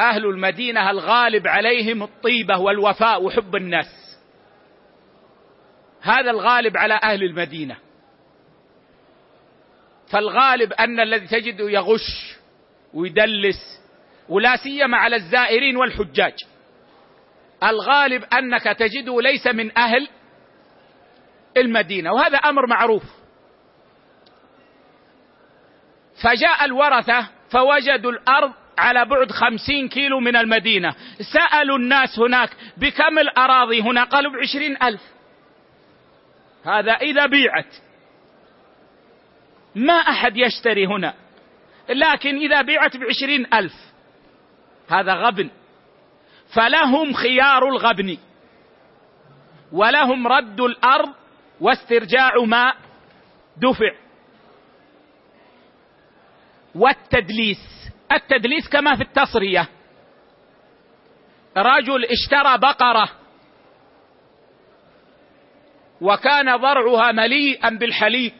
أهل المدينة الغالب عليهم الطيبة والوفاء وحب الناس. هذا الغالب على أهل المدينة. فالغالب أن الذي تجده يغش ويدلس ولا سيما على الزائرين والحجاج. الغالب أنك تجده ليس من أهل المدينة وهذا أمر معروف. فجاء الورثة فوجدوا الأرض على بعد خمسين كيلو من المدينة. سألوا الناس هناك بكم الأراضي هنا؟ قالوا بعشرين ألف. هذا إذا بيعت. ما أحد يشتري هنا لكن إذا بيعت بعشرين ألف. هذا غبن. فلهم خيار الغبن. ولهم رد الأرض واسترجاع ما دفع. والتدليس. التدليس كما في التصرية. رجل اشترى بقرة. وكان ضرعها مليئا بالحليب.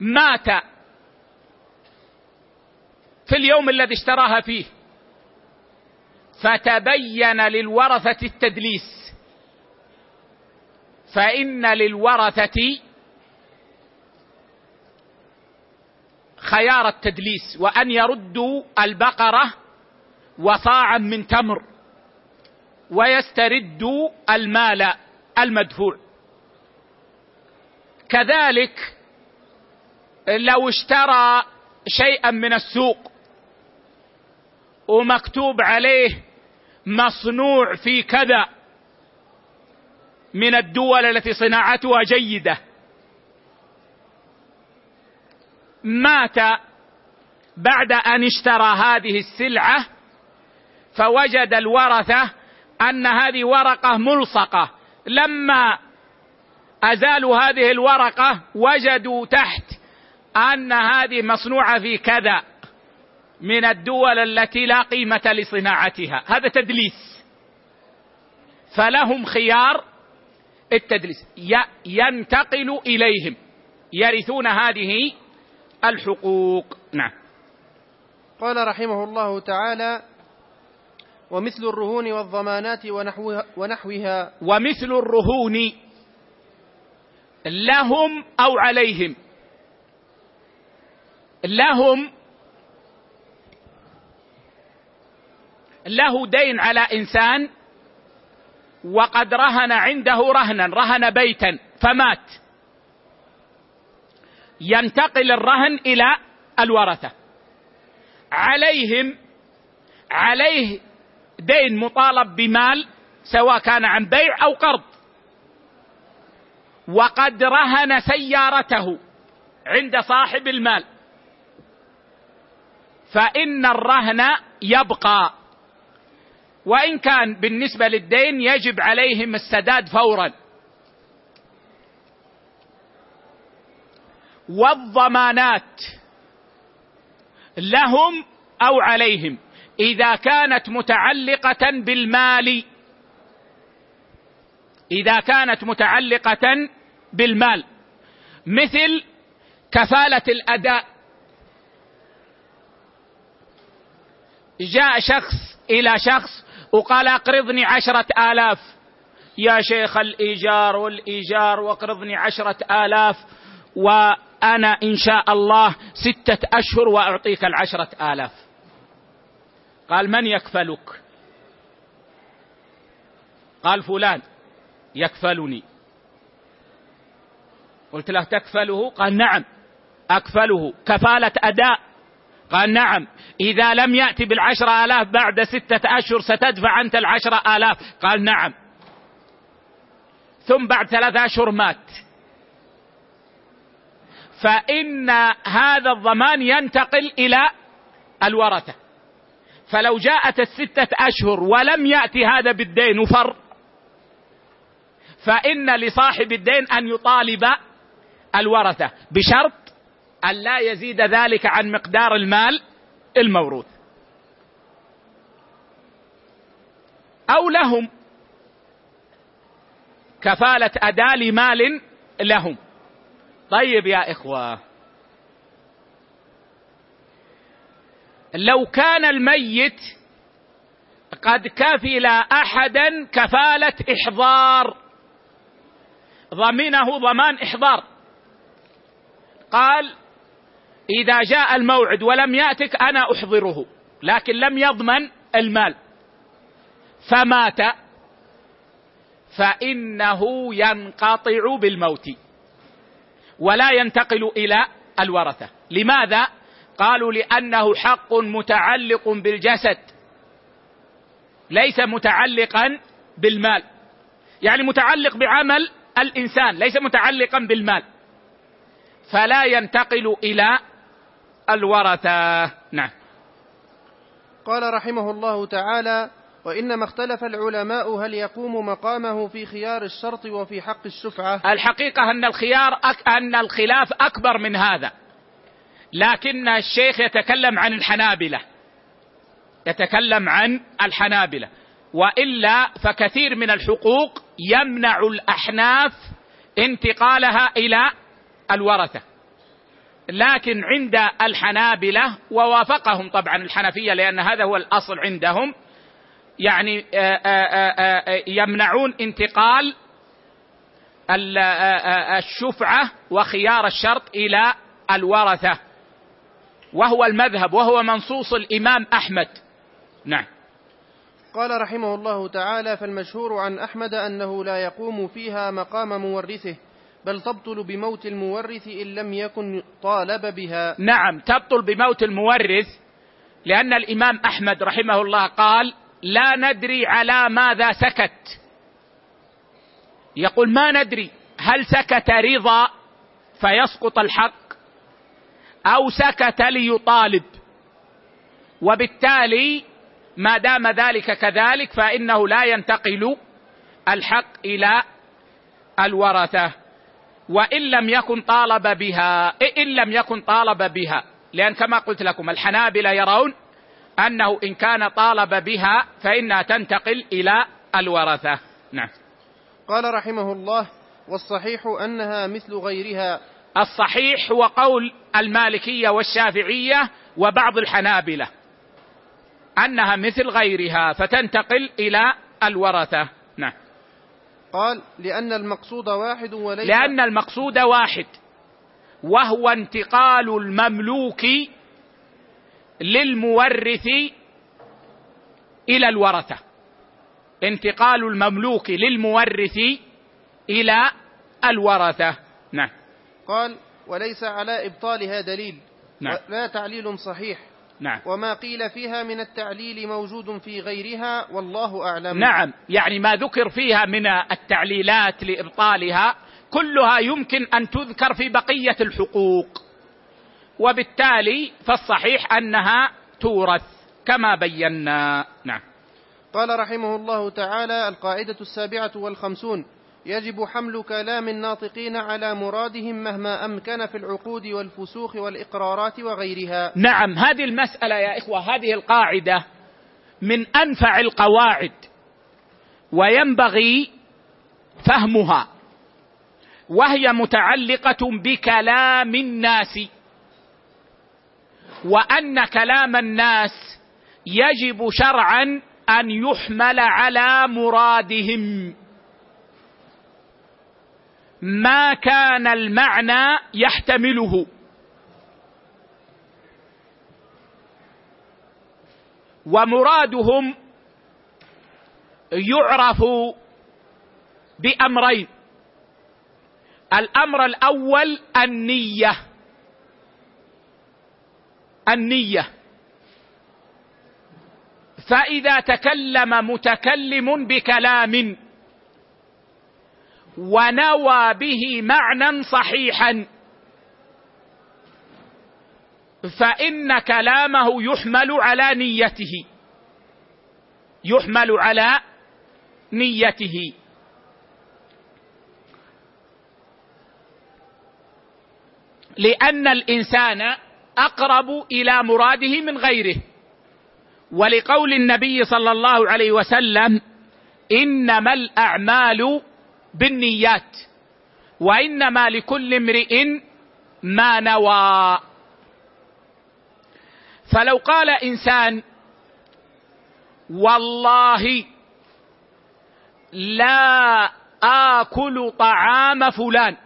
فمات في اليوم الذي اشتراها فيه. فتبين للورثة التدليس. فإن للورثة خيار التدليس وأن يردوا البقرة وصاعا من تمر ويسترد المال المدفوع. كذلك لو اشترى شيئا من السوق ومكتوب عليه مصنوع في كذا من الدول التي صناعتها جيدة مات بعد أن اشترى هذه السلعة فوجد الورثة أن هذه ورقة ملصقة. لما أزالوا هذه الورقة وجدوا تحت أن هذه مصنوعة في كذا من الدول التي لا قيمة لصناعتها. هذا تدليس. فلهم خيار التدليس. ينتقل إليهم. يرثون هذه الحقوق. نعم. قال رحمه الله تعالى ومثل الرهون والضمانات ونحوها, ونحوها. ومثل الرهون لهم أو عليهم. لهم له دين على إنسان وقد رهن عنده رهنا رهن بيتا فمات. ينتقل الرهن إلى الورثة. عليهم عليه دين مطالب بمال سواء كان عن بيع أو قرض. وقد رهن سيارته عند صاحب المال. فإن الرهن يبقى. وإن كان بالنسبة للدين يجب عليهم السداد فورا. والضمانات لهم أو عليهم. إذا كانت متعلقة بالمال إذا كانت متعلقة بالمال. مثل كفالة الأداء. جاء شخص إلى شخص وقال اقرضني عشرة آلاف. يا شيخ الإيجار والإيجار واقرضني عشرة آلاف وأنا إن شاء الله ستة أشهر وأعطيك العشرة آلاف. قال من يكفلك؟ قال فلان يكفلني. قلت له تكفله؟ قال نعم أكفله. كفالة أداء. قال نعم إذا لم يأتي بالعشرة آلاف بعد ستة أشهر ستدفع أنت العشرة آلاف. قال نعم. ثم بعد ثلاثة أشهر مات. فإن هذا الضمان ينتقل إلى الورثة. فلو جاءت الستة أشهر ولم يأتي هذا بالدين وفر فإن لصاحب الدين أن يطالب الورثة بشرط أن لا يزيد ذلك عن مقدار المال الموروث أو لهم كفالة أداء لمال لهم. طيب يا إخوة لو كان الميت قد كفل أحدا كفالة إحضار ضمنه ضمان إحضار. قال إذا جاء الموعد ولم يأتك أنا أحضره لكن لم يضمن المال. فمات. فإنه ينقطع بالموت. ولا ينتقل إلى الورثة. لماذا؟ قالوا لأنه حق متعلق بالجسد. ليس متعلقا بالمال. يعني متعلق بعمل الإنسان ليس متعلقا بالمال. فلا ينتقل إلى الورثة. نعم. قال رحمه الله تعالى وإنما اختلف العلماء هل يقوم مقامه في خيار الشرط وفي حق الشفعة. الحقيقة أن الخيار أك... أن الخلاف أكبر من هذا. لكن الشيخ يتكلم عن الحنابلة. يتكلم عن الحنابلة. وإلا فكثير من الحقوق يمنع الأحناف انتقالها إلى الورثة. لكن عند الحنابلة ووافقهم طبعا الحنفية لأن هذا هو الأصل عندهم. يعني آه، آه، آه، يمنعون انتقال الشفعة وخيار الشرط إلى الورثة. وهو المذهب وهو منصوص الإمام أحمد. نعم. قال رحمه الله تعالى فالمشهور عن أحمد أنه لا يقوم فيها مقام مورثه. بل تبطل بموت المورث إن لم يكن طالب بها. نعم تبطل بموت المورث لأن الإمام أحمد رحمه الله قال لا ندري على ماذا سكت. يقول ما ندري هل سكت رضا فيسقط الحق أو سكت ليطالب؟ وبالتالي ما دام ذلك كذلك فإنه لا ينتقل الحق إلى الورثة. وإن لم يكن طالب بها إن لم يكن طالب بها. لأن كما قلت لكم الحنابلة يرون أنه إن كان طالب بها فإنها تنتقل إلى الورثة. نعم. قال رحمه الله والصحيح أنها مثل غيرها. الصحيح هو قول المالكية والشافعية وبعض الحنابلة أنها مثل غيرها فتنتقل إلى الورثة. قال لأن المقصود واحد وليس لأن المقصود واحد وهو انتقال المملوك للمورث إلى الورثة. انتقال المملوك للمورث إلى الورثة. نعم. قال وليس على إبطالها دليل. نعم. لا تعليل صحيح. نعم. وما قيل فيها من التعليل موجود في غيرها والله أعلم. نعم. يعني ما ذكر فيها من التعليلات لإبطالها كلها يمكن أن تذكر في بقية الحقوق. وبالتالي فالصحيح أنها تورث كما بينا. نعم. قال رحمه الله تعالى القاعدة السابعة والخمسون يجب حمل كلام الناطقين على مرادهم مهما أمكن في العقود والفسوخ والإقرارات وغيرها. نعم هذه المسألة يا إخوة هذه القاعدة من أنفع القواعد وينبغي فهمها وهي متعلقة بكلام الناس وأن كلام الناس يجب شرعا أن يحمل على مرادهم. ما كان المعنى يحتمله. ومرادهم يعرف بأمرين. الأمر الأول النية. النية. فإذا تكلم متكلم بكلام ونوى به معنى صحيحا. فإن كلامه يحمل على نيته. يحمل على نيته. لأن الإنسان أقرب إلى مراده من غيره. ولقول النبي صلى الله عليه وسلم إنما الأعمال بالنيات وإنما لكل امرئ ما نوى. فلو قال إنسان والله لا آكل طعام فلان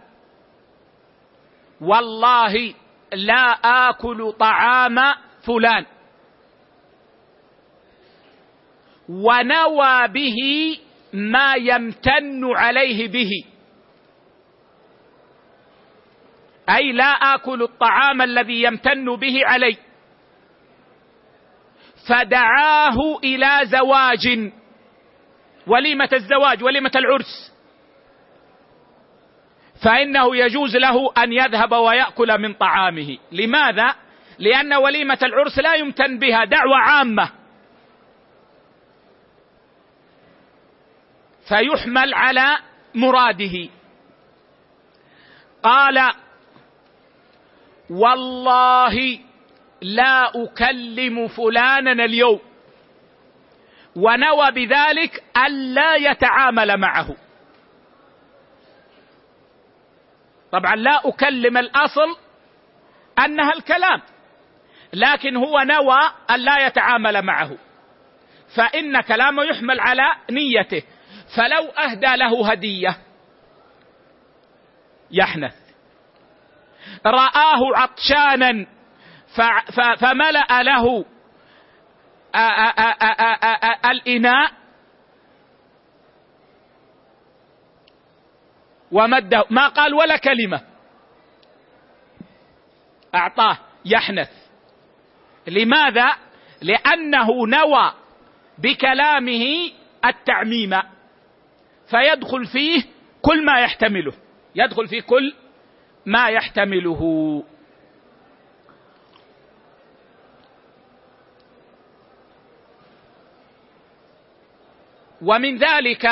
والله لا آكل طعام فلان. ونوى به ما يمتن عليه به. أي لا آكل الطعام الذي يمتن به علي. فدعاه إلى زواج. وليمة الزواج وليمة العرس. فإنه يجوز له أن يذهب ويأكل من طعامه. لماذا؟ لأن وليمة العرس لا يمتن بها دعوة عامة. فيحمل على مراده. قال والله لا أكلم فلانا اليوم. ونوى بذلك الا يتعامل معه. طبعا لا أكلم الأصل أنها الكلام لكن هو نوى أن لا يتعامل معه. فإن كلامه يحمل على نيته. فلو أهدى له هدية. يحنث. رآه عطشانا فملأ له الإناء ومده. ما قال ولا كلمة. أعطاه. يحنث. لماذا؟ لأنه نوى بكلامه التعميم. فيدخل فيه كل ما يحتمله. يدخل فيه كل ما يحتمله. ومن ذلك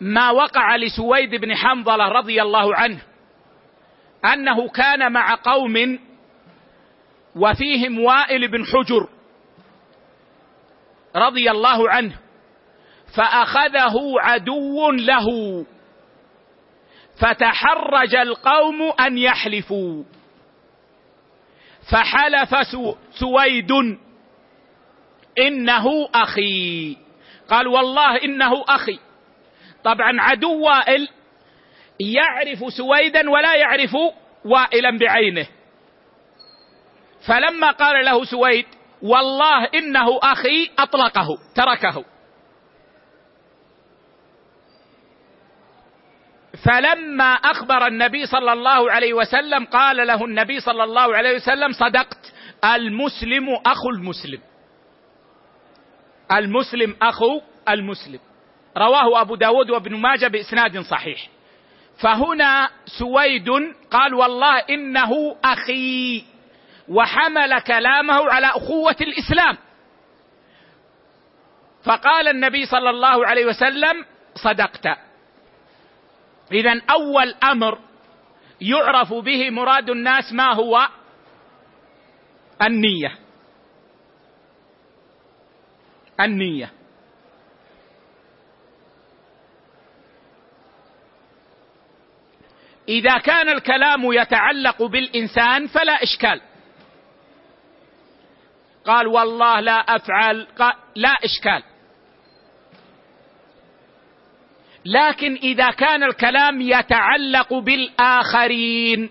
ما وقع لسويد بن حنظلة رضي الله عنه أنه كان مع قوم وفيهم وائل بن حجر رضي الله عنه. فأخذه عدو له. فتحرج القوم أن يحلفوا. فحلف سويد. إنه أخي. قال والله إنه أخي. طبعا عدو وائل يعرف سويدا ولا يعرف وائلا بعينه. فلما قال له سويد والله إنه أخي أطلقه تركه. فلما أخبر النبي صلى الله عليه وسلم قال له النبي صلى الله عليه وسلم صدقت المسلم أخو المسلم. المسلم أخو المسلم. رواه أبو داود وابن ماجه بإسناد صحيح. فهنا سويد قال والله إنه أخي وحمل كلامه على أخوة الإسلام. فقال النبي صلى الله عليه وسلم صدقت. اذا أول أمر يعرف به مراد الناس ما هو؟ النية. النية. إذا كان الكلام يتعلق بالإنسان فلا إشكال. قال والله لا أفعل لا إشكال. لكن إذا كان الكلام يتعلق بالآخرين.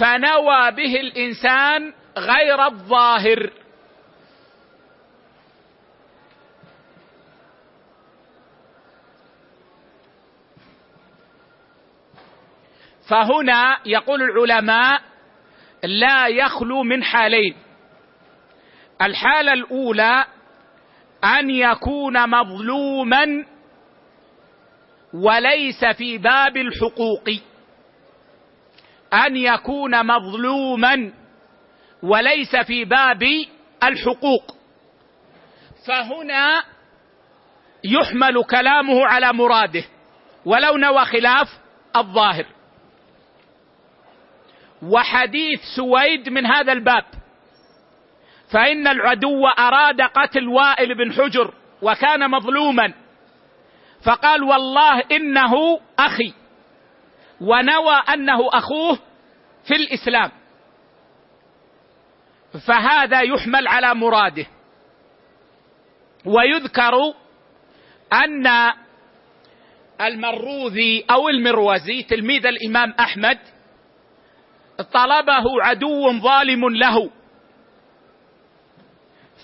فنوى به الإنسان غير الظاهر. فهنا يقول العلماء لا يخلو من حالين. الحالة الأولى أن يكون مظلوما وليس في باب الحقوق. أن يكون مظلوما وليس في باب الحقوق. فهنا يحمل كلامه على مراده ولو نوى خلاف الظاهر. وحديث سويد من هذا الباب. فإن العدو أراد قتل وائل بن حجر وكان مظلوما. فقال والله إنه أخي. ونوى أنه أخوه في الإسلام. فهذا يحمل على مراده. ويذكر أن المروذي أو المروزي تلميذ الإمام أحمد طلبه عدو ظالم له.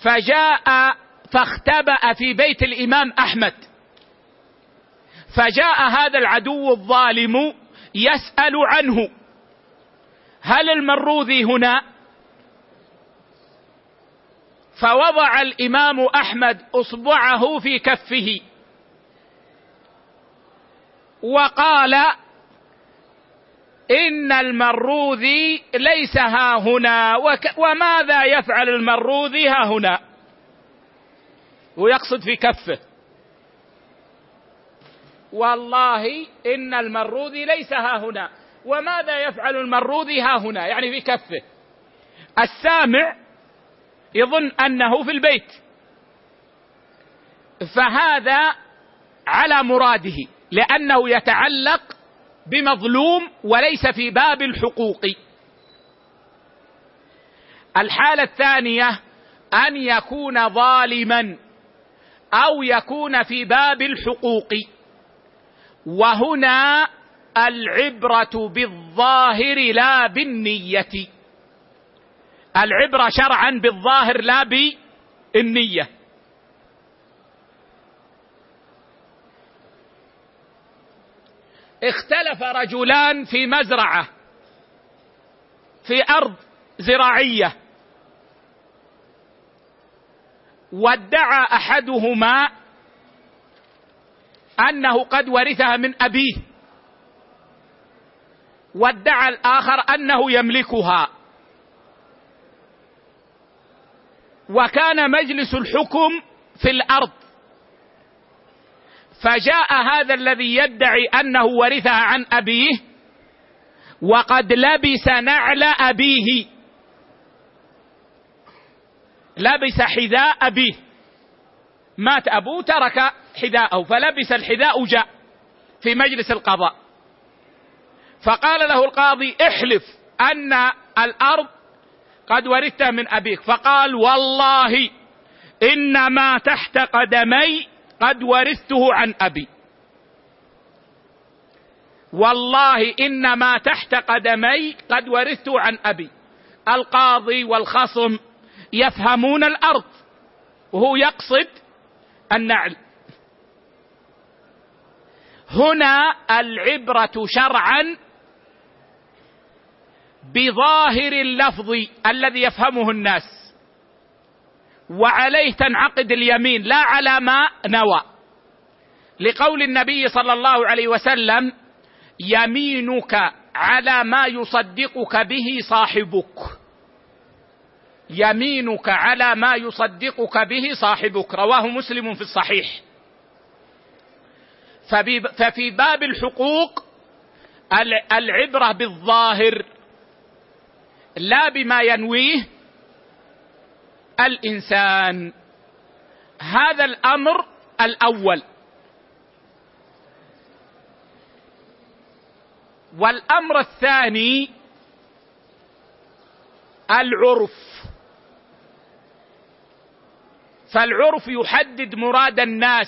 فجاء فاختبأ في بيت الإمام أحمد. فجاء هذا العدو الظالم يسأل عنه. هل المروذي هنا؟ فوضع الإمام أحمد إصبعه في كفه. وقال إن المروذي ليس ها هنا. وك وماذا يفعل المروذي ها هنا؟ ويقصد في كفه. والله إن المروذي ليس ها هنا. وماذا يفعل المروذي ها هنا؟ يعني في كفه. السامع يظن أنه في البيت. فهذا على مراده لأنه يتعلق بمظلوم وليس في باب الحقوق. الحالة الثانية أن يكون ظالما أو يكون في باب الحقوق. وهنا العبرة بالظاهر لا بالنية. العبرة شرعا بالظاهر لا بالنية. اختلف رجلان في مزرعة في أرض زراعية. وادعى أحدهما أنه قد ورثها من أبيه. وادعى الآخر أنه يملكها. وكان مجلس الحكم في الأرض. فجاء هذا الذي يدعي أنه ورثها عن أبيه وقد لبس نعل أبيه. لبس حذاء أبيه. مات ابوه ترك حذاءه فلبس الحذاء جاء في مجلس القضاء. فقال له القاضي احلف أن الأرض قد ورثتها من أبيك. فقال والله إنما تحت قدمي قد ورثته عن أبي. والله إنما تحت قدمي قد ورثته عن أبي. القاضي والخصم يفهمون الأرض. وهو يقصد النعل. هنا العبرة شرعا بظاهر اللفظ الذي يفهمه الناس. وعليه تنعقد اليمين لا على ما نوى. لقول النبي صلى الله عليه وسلم يمينك على ما يصدقك به صاحبك. يمينك على ما يصدقك به صاحبك. رواه مسلم في الصحيح. ففي باب الحقوق العبرة بالظاهر لا بما ينويه الإنسان. هذا الأمر الأول. والأمر الثاني العرف. فالعرف يحدد مراد الناس.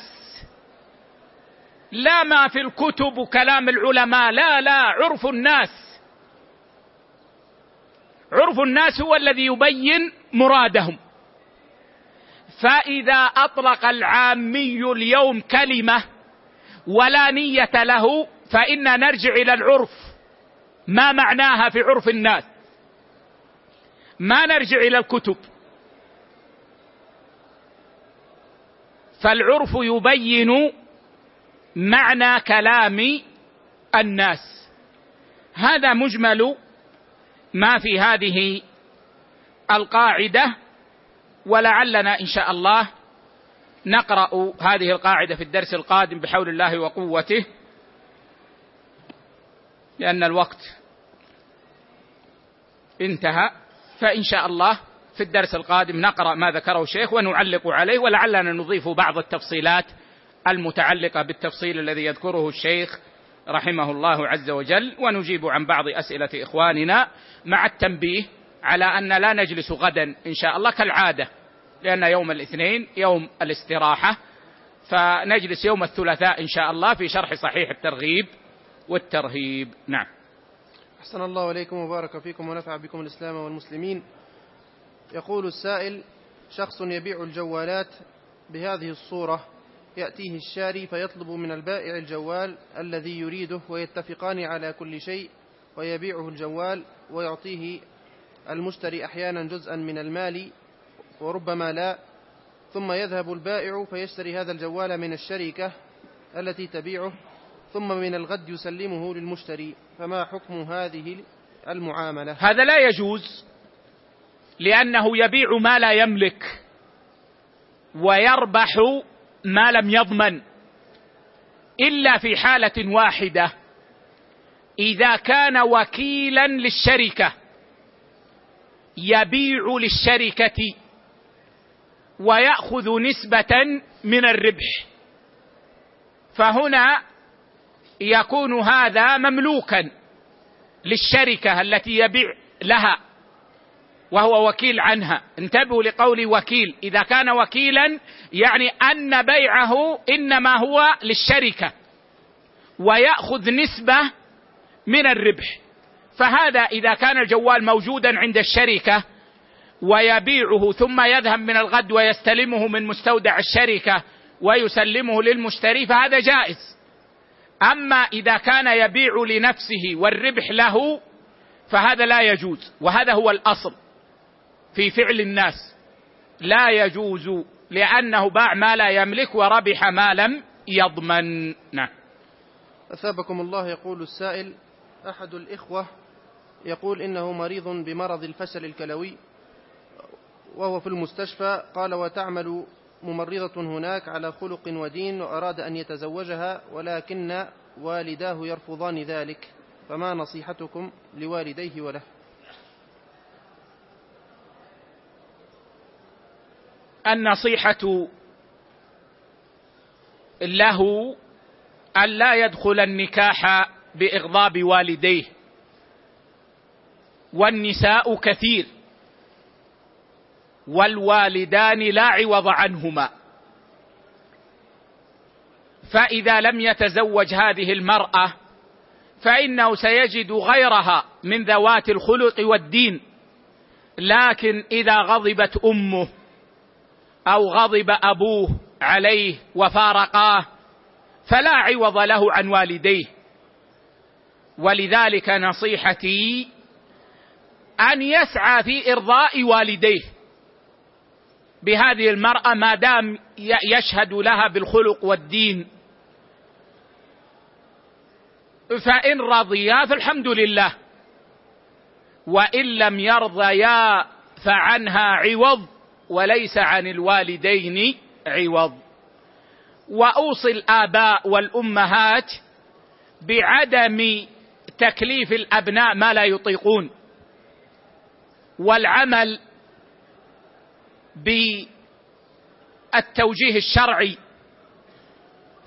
لا ما في الكتب وكلام العلماء. لا لا عرف الناس. عرف الناس هو الذي يبين مرادهم. فإذا أطلق العامي اليوم كلمة ولا نية له فإنا نرجع إلى العرف. ما معناها في عرف الناس؟ ما نرجع إلى الكتب. فالعرف يبين معنى كلام الناس. هذا مجمل ما في هذه القاعدة. ولعلنا إن شاء الله نقرأ هذه القاعدة في الدرس القادم بحول الله وقوته لأن الوقت انتهى. فإن شاء الله في الدرس القادم نقرأ ما ذكره الشيخ ونعلق عليه ولعلنا نضيف بعض التفصيلات المتعلقة بالتفصيل الذي يذكره الشيخ رحمه الله عز وجل. ونجيب عن بعض أسئلة إخواننا مع التنبيه على أن لا نجلس غدا إن شاء الله كالعادة لأن يوم الاثنين يوم الاستراحة فنجلس يوم الثلاثاء إن شاء الله في شرح صحيح الترغيب والترهيب. نعم. أحسن الله إليكم وبارك فيكم ونفع بكم الإسلام والمسلمين. يقول السائل شخص يبيع الجوالات بهذه الصورة يأتيه الشاري فيطلب من البائع الجوال الذي يريده ويتفقان على كل شيء ويبيعه الجوال ويعطيه المشتري أحيانا جزءا من المال وربما لا ثم يذهب البائع فيشتري هذا الجوال من الشركة التي تبيعه ثم من الغد يسلمه للمشتري. فما حكم هذه المعاملة؟ هذا لا يجوز لأنه يبيع ما لا يملك ويربح ما لم يضمن. إلا في حالة واحدة إذا كان وكيلا للشركة يبيع للشركة ويأخذ نسبة من الربح. فهنا يكون هذا مملوكا للشركة التي يبيع لها وهو وكيل عنها. انتبهوا لقول وكيل. إذا كان وكيلا يعني أن بيعه إنما هو للشركة ويأخذ نسبة من الربح. فهذا إذا كان الجوال موجودا عند الشركة ويبيعه ثم يذهب من الغد ويستلمه من مستودع الشركة ويسلمه للمشتري فهذا جائز. أما إذا كان يبيع لنفسه والربح له فهذا لا يجوز. وهذا هو الأصل في فعل الناس. لا يجوز لأنه باع ما لا يملك وربح ما لم يضمن. نعم. أثابكم الله يقول السائل أحد الإخوة يقول إنه مريض بمرض الفشل الكلوي. وهو في المستشفى قال وتعمل ممرضة هناك على خلق ودين وأراد أن يتزوجها ولكن والداه يرفضان ذلك فما نصيحتكم لوالديه وله؟ النصيحة له أن لا يدخل النكاح بإغضاب والديه والنساء كثير. والوالدان لا عوض عنهما. فإذا لم يتزوج هذه المرأة فإنه سيجد غيرها من ذوات الخلق والدين لكن إذا غضبت أمه أو غضب أبوه عليه وفارقاه فلا عوض له عن والديه. ولذلك نصيحتي أن يسعى في إرضاء والديه. بهذه المرأة ما دام يشهد لها بالخلق والدين. فإن رضيا فالحمد لله. وإن لم يرضيا فعنها عوض وليس عن الوالدين عوض. وأوصي الآباء والأمهات بعدم تكليف الأبناء ما لا يطيقون. والعمل بالتوجيه الشرعي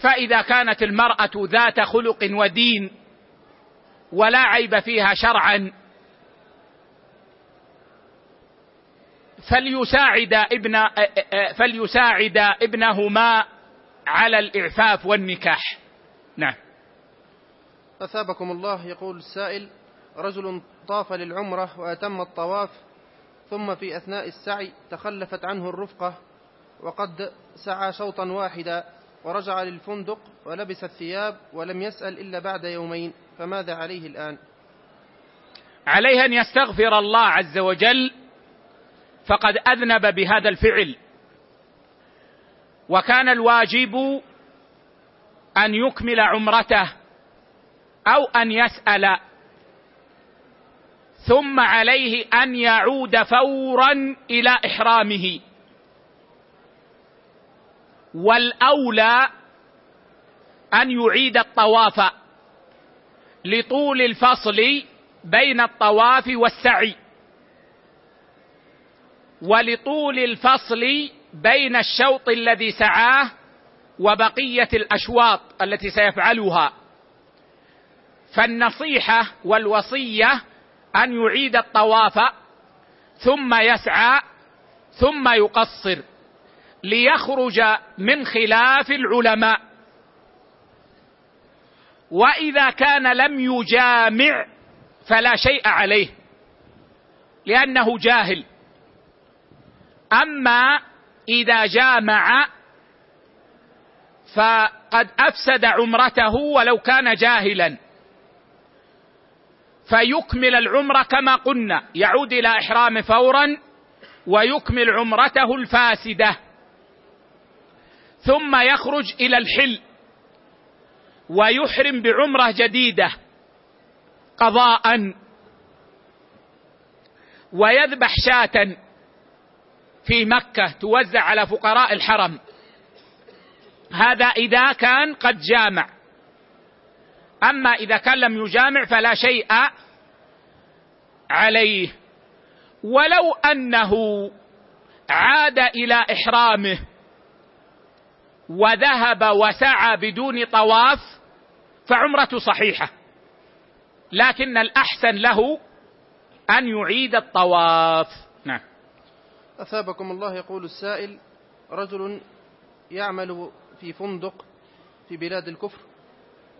فإذا كانت المرأة ذات خلق ودين ولا عيب فيها شرعا فليساعد ابن فليساعد ابنهما على الإعفاف والنكاح. نعم. أثابكم الله يقول السائل رجل طاف للعمرة وأتم الطواف ثم في أثناء السعي تخلفت عنه الرفقة وقد سعى شوطا واحدا ورجع للفندق ولبس الثياب ولم يسأل إلا بعد يومين فماذا عليه الآن؟ عليه أن يستغفر الله عز وجل فقد أذنب بهذا الفعل. وكان الواجب أن يكمل عمرته أو أن يسأل ثم عليه أن يعود فورا إلى إحرامه. والأولى أن يعيد الطواف لطول الفصل بين الطواف والسعي ولطول الفصل بين الشوط الذي سعاه وبقية الأشواط التي سيفعلها. فالنصيحة والوصية أن يعيد الطواف ثم يسعى ثم يقصر ليخرج من خلاف العلماء. وإذا كان لم يجامع فلا شيء عليه لأنه جاهل. أما إذا جامع فقد أفسد عمرته ولو كان جاهلا. فيكمل العمره كما قلنا. يعود إلى إحرام فورا ويكمل عمرته الفاسدة. ثم يخرج إلى الحل ويحرم بعمرة جديدة قضاء ويذبح شاة في مكة توزع على فقراء الحرم. هذا إذا كان قد جامع. أما إذا كان لم يجامع فلا شيء عليه. ولو أنه عاد إلى إحرامه وذهب وسعى بدون طواف فعمرته صحيحة لكن الأحسن له أن يعيد الطواف. نعم. أثابكم الله يقول السائل رجل يعمل في فندق في بلاد الكفر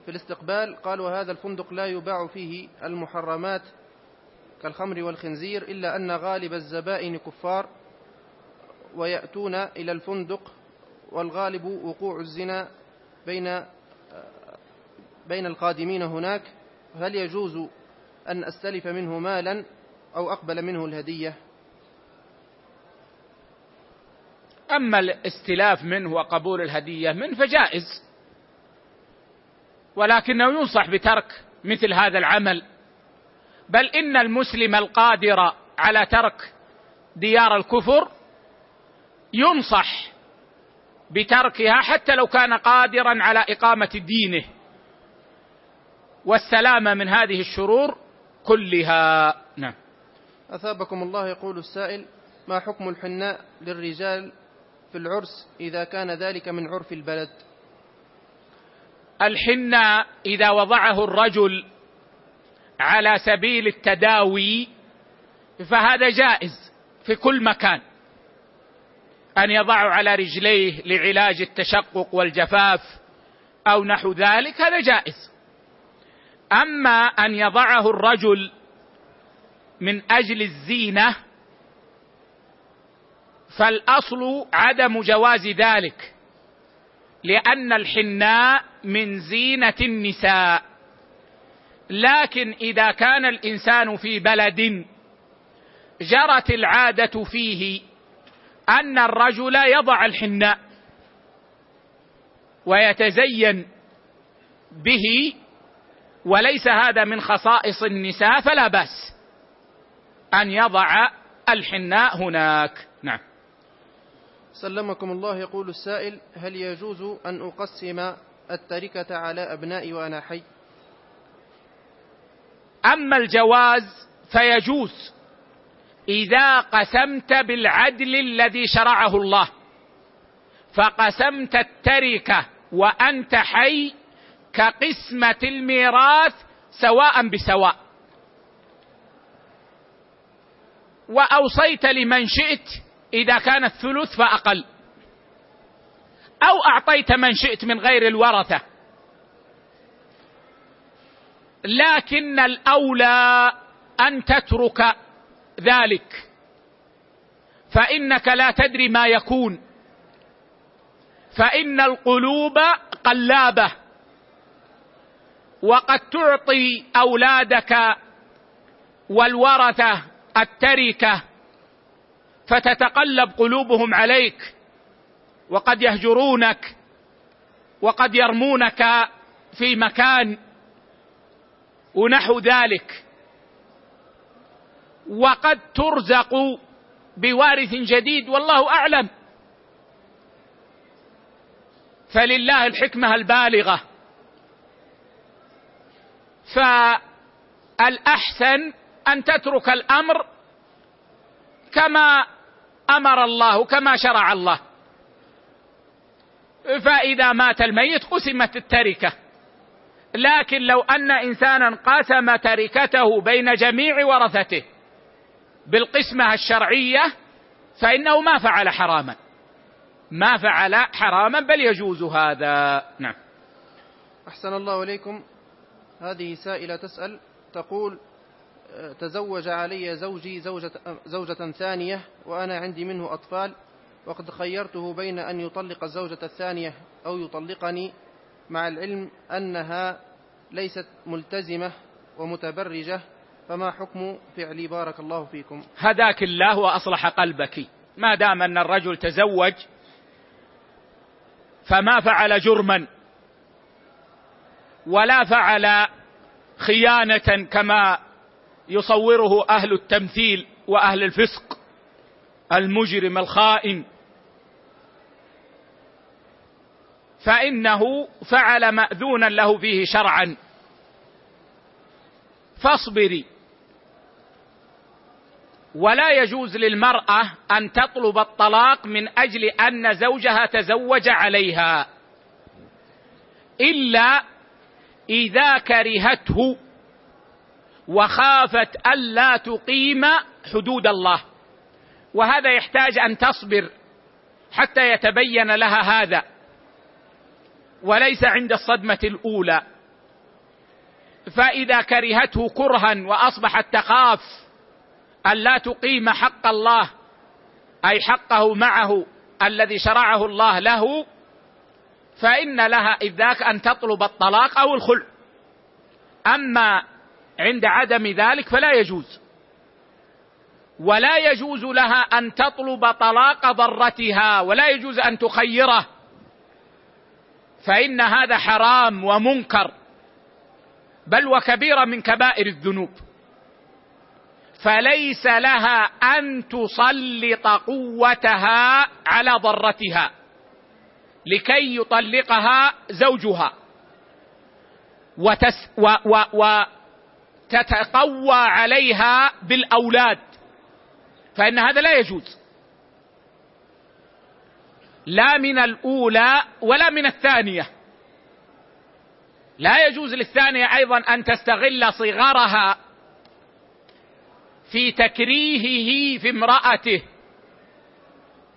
في الاستقبال قال وهذا الفندق لا يباع فيه المحرمات كالخمر والخنزير إلا أن غالب الزبائن كفار ويأتون إلى الفندق والغالب وقوع الزنا بين بين القادمين هناك. هل يجوز أن أستلف منه مالا أو أقبل منه الهدية؟ أما الاستلاف منه وقبول الهدية منه فجائز. ولكنه ينصح بترك مثل هذا العمل. بل إن المسلم القادر على ترك ديار الكفر ينصح بتركها حتى لو كان قادرا على إقامة دينه والسلامة من هذه الشرور كلها. نعم. أثابكم الله يقول السائل ما حكم الحناء للرجال في العرس إذا كان ذلك من عرف البلد؟ الحناء إذا وضعه الرجل على سبيل التداوي فهذا جائز في كل مكان. أن يضعه على رجليه لعلاج التشقق والجفاف أو نحو ذلك هذا جائز. أما أن يضعه الرجل من أجل الزينة فالأصل عدم جواز ذلك. لأن الحناء من زينة النساء. لكن إذا كان الإنسان في بلد جرت العادة فيه أن الرجل يضع الحناء ويتزين به وليس هذا من خصائص النساء فلا بأس أن يضع الحناء هناك. نعم. سلمكم الله يقول السائل هل يجوز أن أقسم التركة على أبنائي وأنا حي؟ أما الجواز فيجوز إذا قسمت بالعدل الذي شرعه الله. فقسمت التركة وأنت حي كقسمة الميراث سواء بسواء. وأوصيت لمن شئت إذا كان الثلث فأقل. أو أعطيت من شئت من غير الورثة. لكن الأولى أن تترك ذلك. فإنك لا تدري ما يكون. فإن القلوب قلابة. وقد تعطي أولادك والورثة التركة. فتتقلب قلوبهم عليك وقد يهجرونك وقد يرمونك في مكان ونحو ذلك. وقد ترزق بوارث جديد والله أعلم. فلله الحكمة البالغة. فالأحسن أن تترك الأمر كما أمر الله كما شرع الله. فإذا مات الميت قسمت التركة. لكن لو أن إنسانا قسم تركته بين جميع ورثته بالقسمة الشرعية فإنه ما فعل حراما. ما فعل حراما بل يجوز هذا. نعم. أحسن الله إليكم. هذه سائلة تسأل تقول تزوج علي زوجي زوجة, زوجة ثانية وأنا عندي منه أطفال وقد خيرته بين أن يطلق الزوجة الثانية أو يطلقني مع العلم أنها ليست ملتزمة ومتبرجة فما حكم فعلي؟ بارك الله فيكم. هداك الله وأصلح قلبك. ما دام أن الرجل تزوج فما فعل جرما ولا فعل خيانة كما يصوره أهل التمثيل وأهل الفسق المجرم الخائن. فإنه فعل مأذونا له فيه شرعا. فاصبري. ولا يجوز للمرأة أن تطلب الطلاق من أجل أن زوجها تزوج عليها إلا إذا كرهته وخافت ألا تقيم حدود الله. وهذا يحتاج أن تصبر حتى يتبين لها هذا. وليس عند الصدمة الأولى. فإذا كرهته كرها وأصبحت تخاف الا تقيم حق الله أي حقه معه الذي شرعه الله له فإن لها اذ ذاك أن تطلب الطلاق أو الخلع. أما عند عدم ذلك فلا يجوز. ولا يجوز لها أن تطلب طلاق ضرتها ولا يجوز أن تخيره. فإن هذا حرام ومنكر بل وكبيره من كبائر الذنوب. فليس لها أن تسلط قوتها على ضرتها لكي يطلقها زوجها. وتس و و و تتقوى عليها بالأولاد. فإن هذا لا يجوز. لا من الأولى ولا من الثانية. لا يجوز للثانية أيضا أن تستغل صغرها في تكريهه في امرأته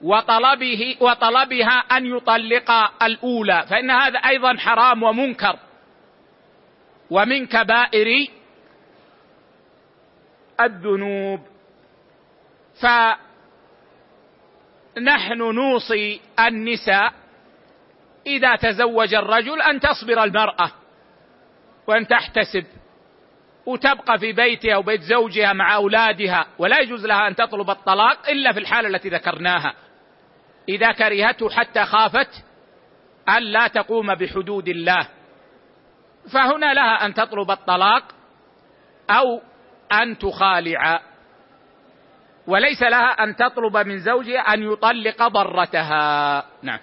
وطلبه وطلبها أن يطلق الأولى. فإن هذا أيضا حرام ومنكر. ومن كبائر الذنوب. فنحن نوصي النساء إذا تزوج الرجل أن تصبر المرأة وأن تحتسب وتبقى في بيتها وبيت زوجها مع أولادها ولا يجوز لها أن تطلب الطلاق إلا في الحالة التي ذكرناها. إذا كرهته حتى خافت أن لا تقوم بحدود الله. فهنا لها أن تطلب الطلاق أو أن تخالع. وليس لها أن تطلب من زوجها أن يطلق ضرتها. نعم.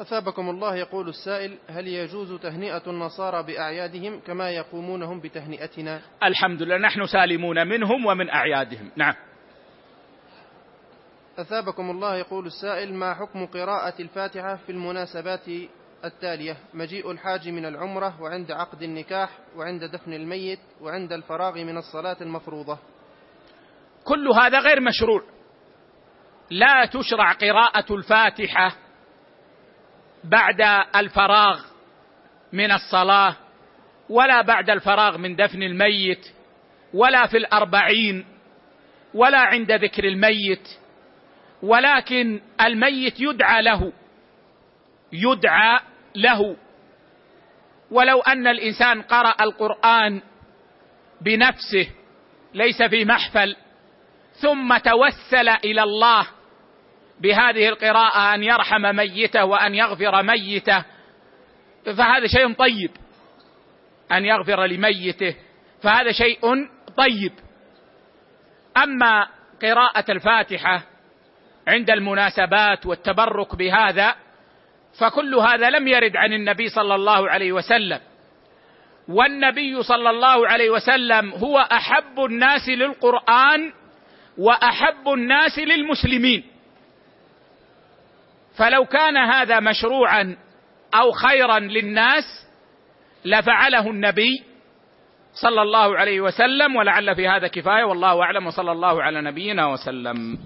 أثابكم الله يقول السائل هل يجوز تهنئة النصارى بأعيادهم كما يقومونهم بتهنئتنا؟ الحمد لله نحن سالمون منهم ومن أعيادهم. نعم. أثابكم الله يقول السائل ما حكم قراءة الفاتحة في المناسبات التالية مجيء الحاج من العمرة وعند عقد النكاح وعند دفن الميت وعند الفراغ من الصلاة المفروضة. كل هذا غير مشروع. لا تشرع قراءة الفاتحة بعد الفراغ من الصلاة ولا بعد الفراغ من دفن الميت ولا في الأربعين ولا عند ذكر الميت ولكن الميت يدعى له. يدعى له. ولو أن الإنسان قرأ القرآن بنفسه ليس في محفل ثم توسل إلى الله بهذه القراءة أن يرحم ميته وأن يغفر ميته فهذا شيء طيب. أن يغفر لميته فهذا شيء طيب. أما قراءة الفاتحة عند المناسبات والتبرك بهذا فكل هذا لم يرد عن النبي صلى الله عليه وسلم. والنبي صلى الله عليه وسلم هو أحب الناس للقرآن وأحب الناس للمسلمين. فلو كان هذا مشروعا أو خيرا للناس لفعله النبي صلى الله عليه وسلم ولعل في هذا كفاية والله أعلم وصلى الله على نبينا وسلم.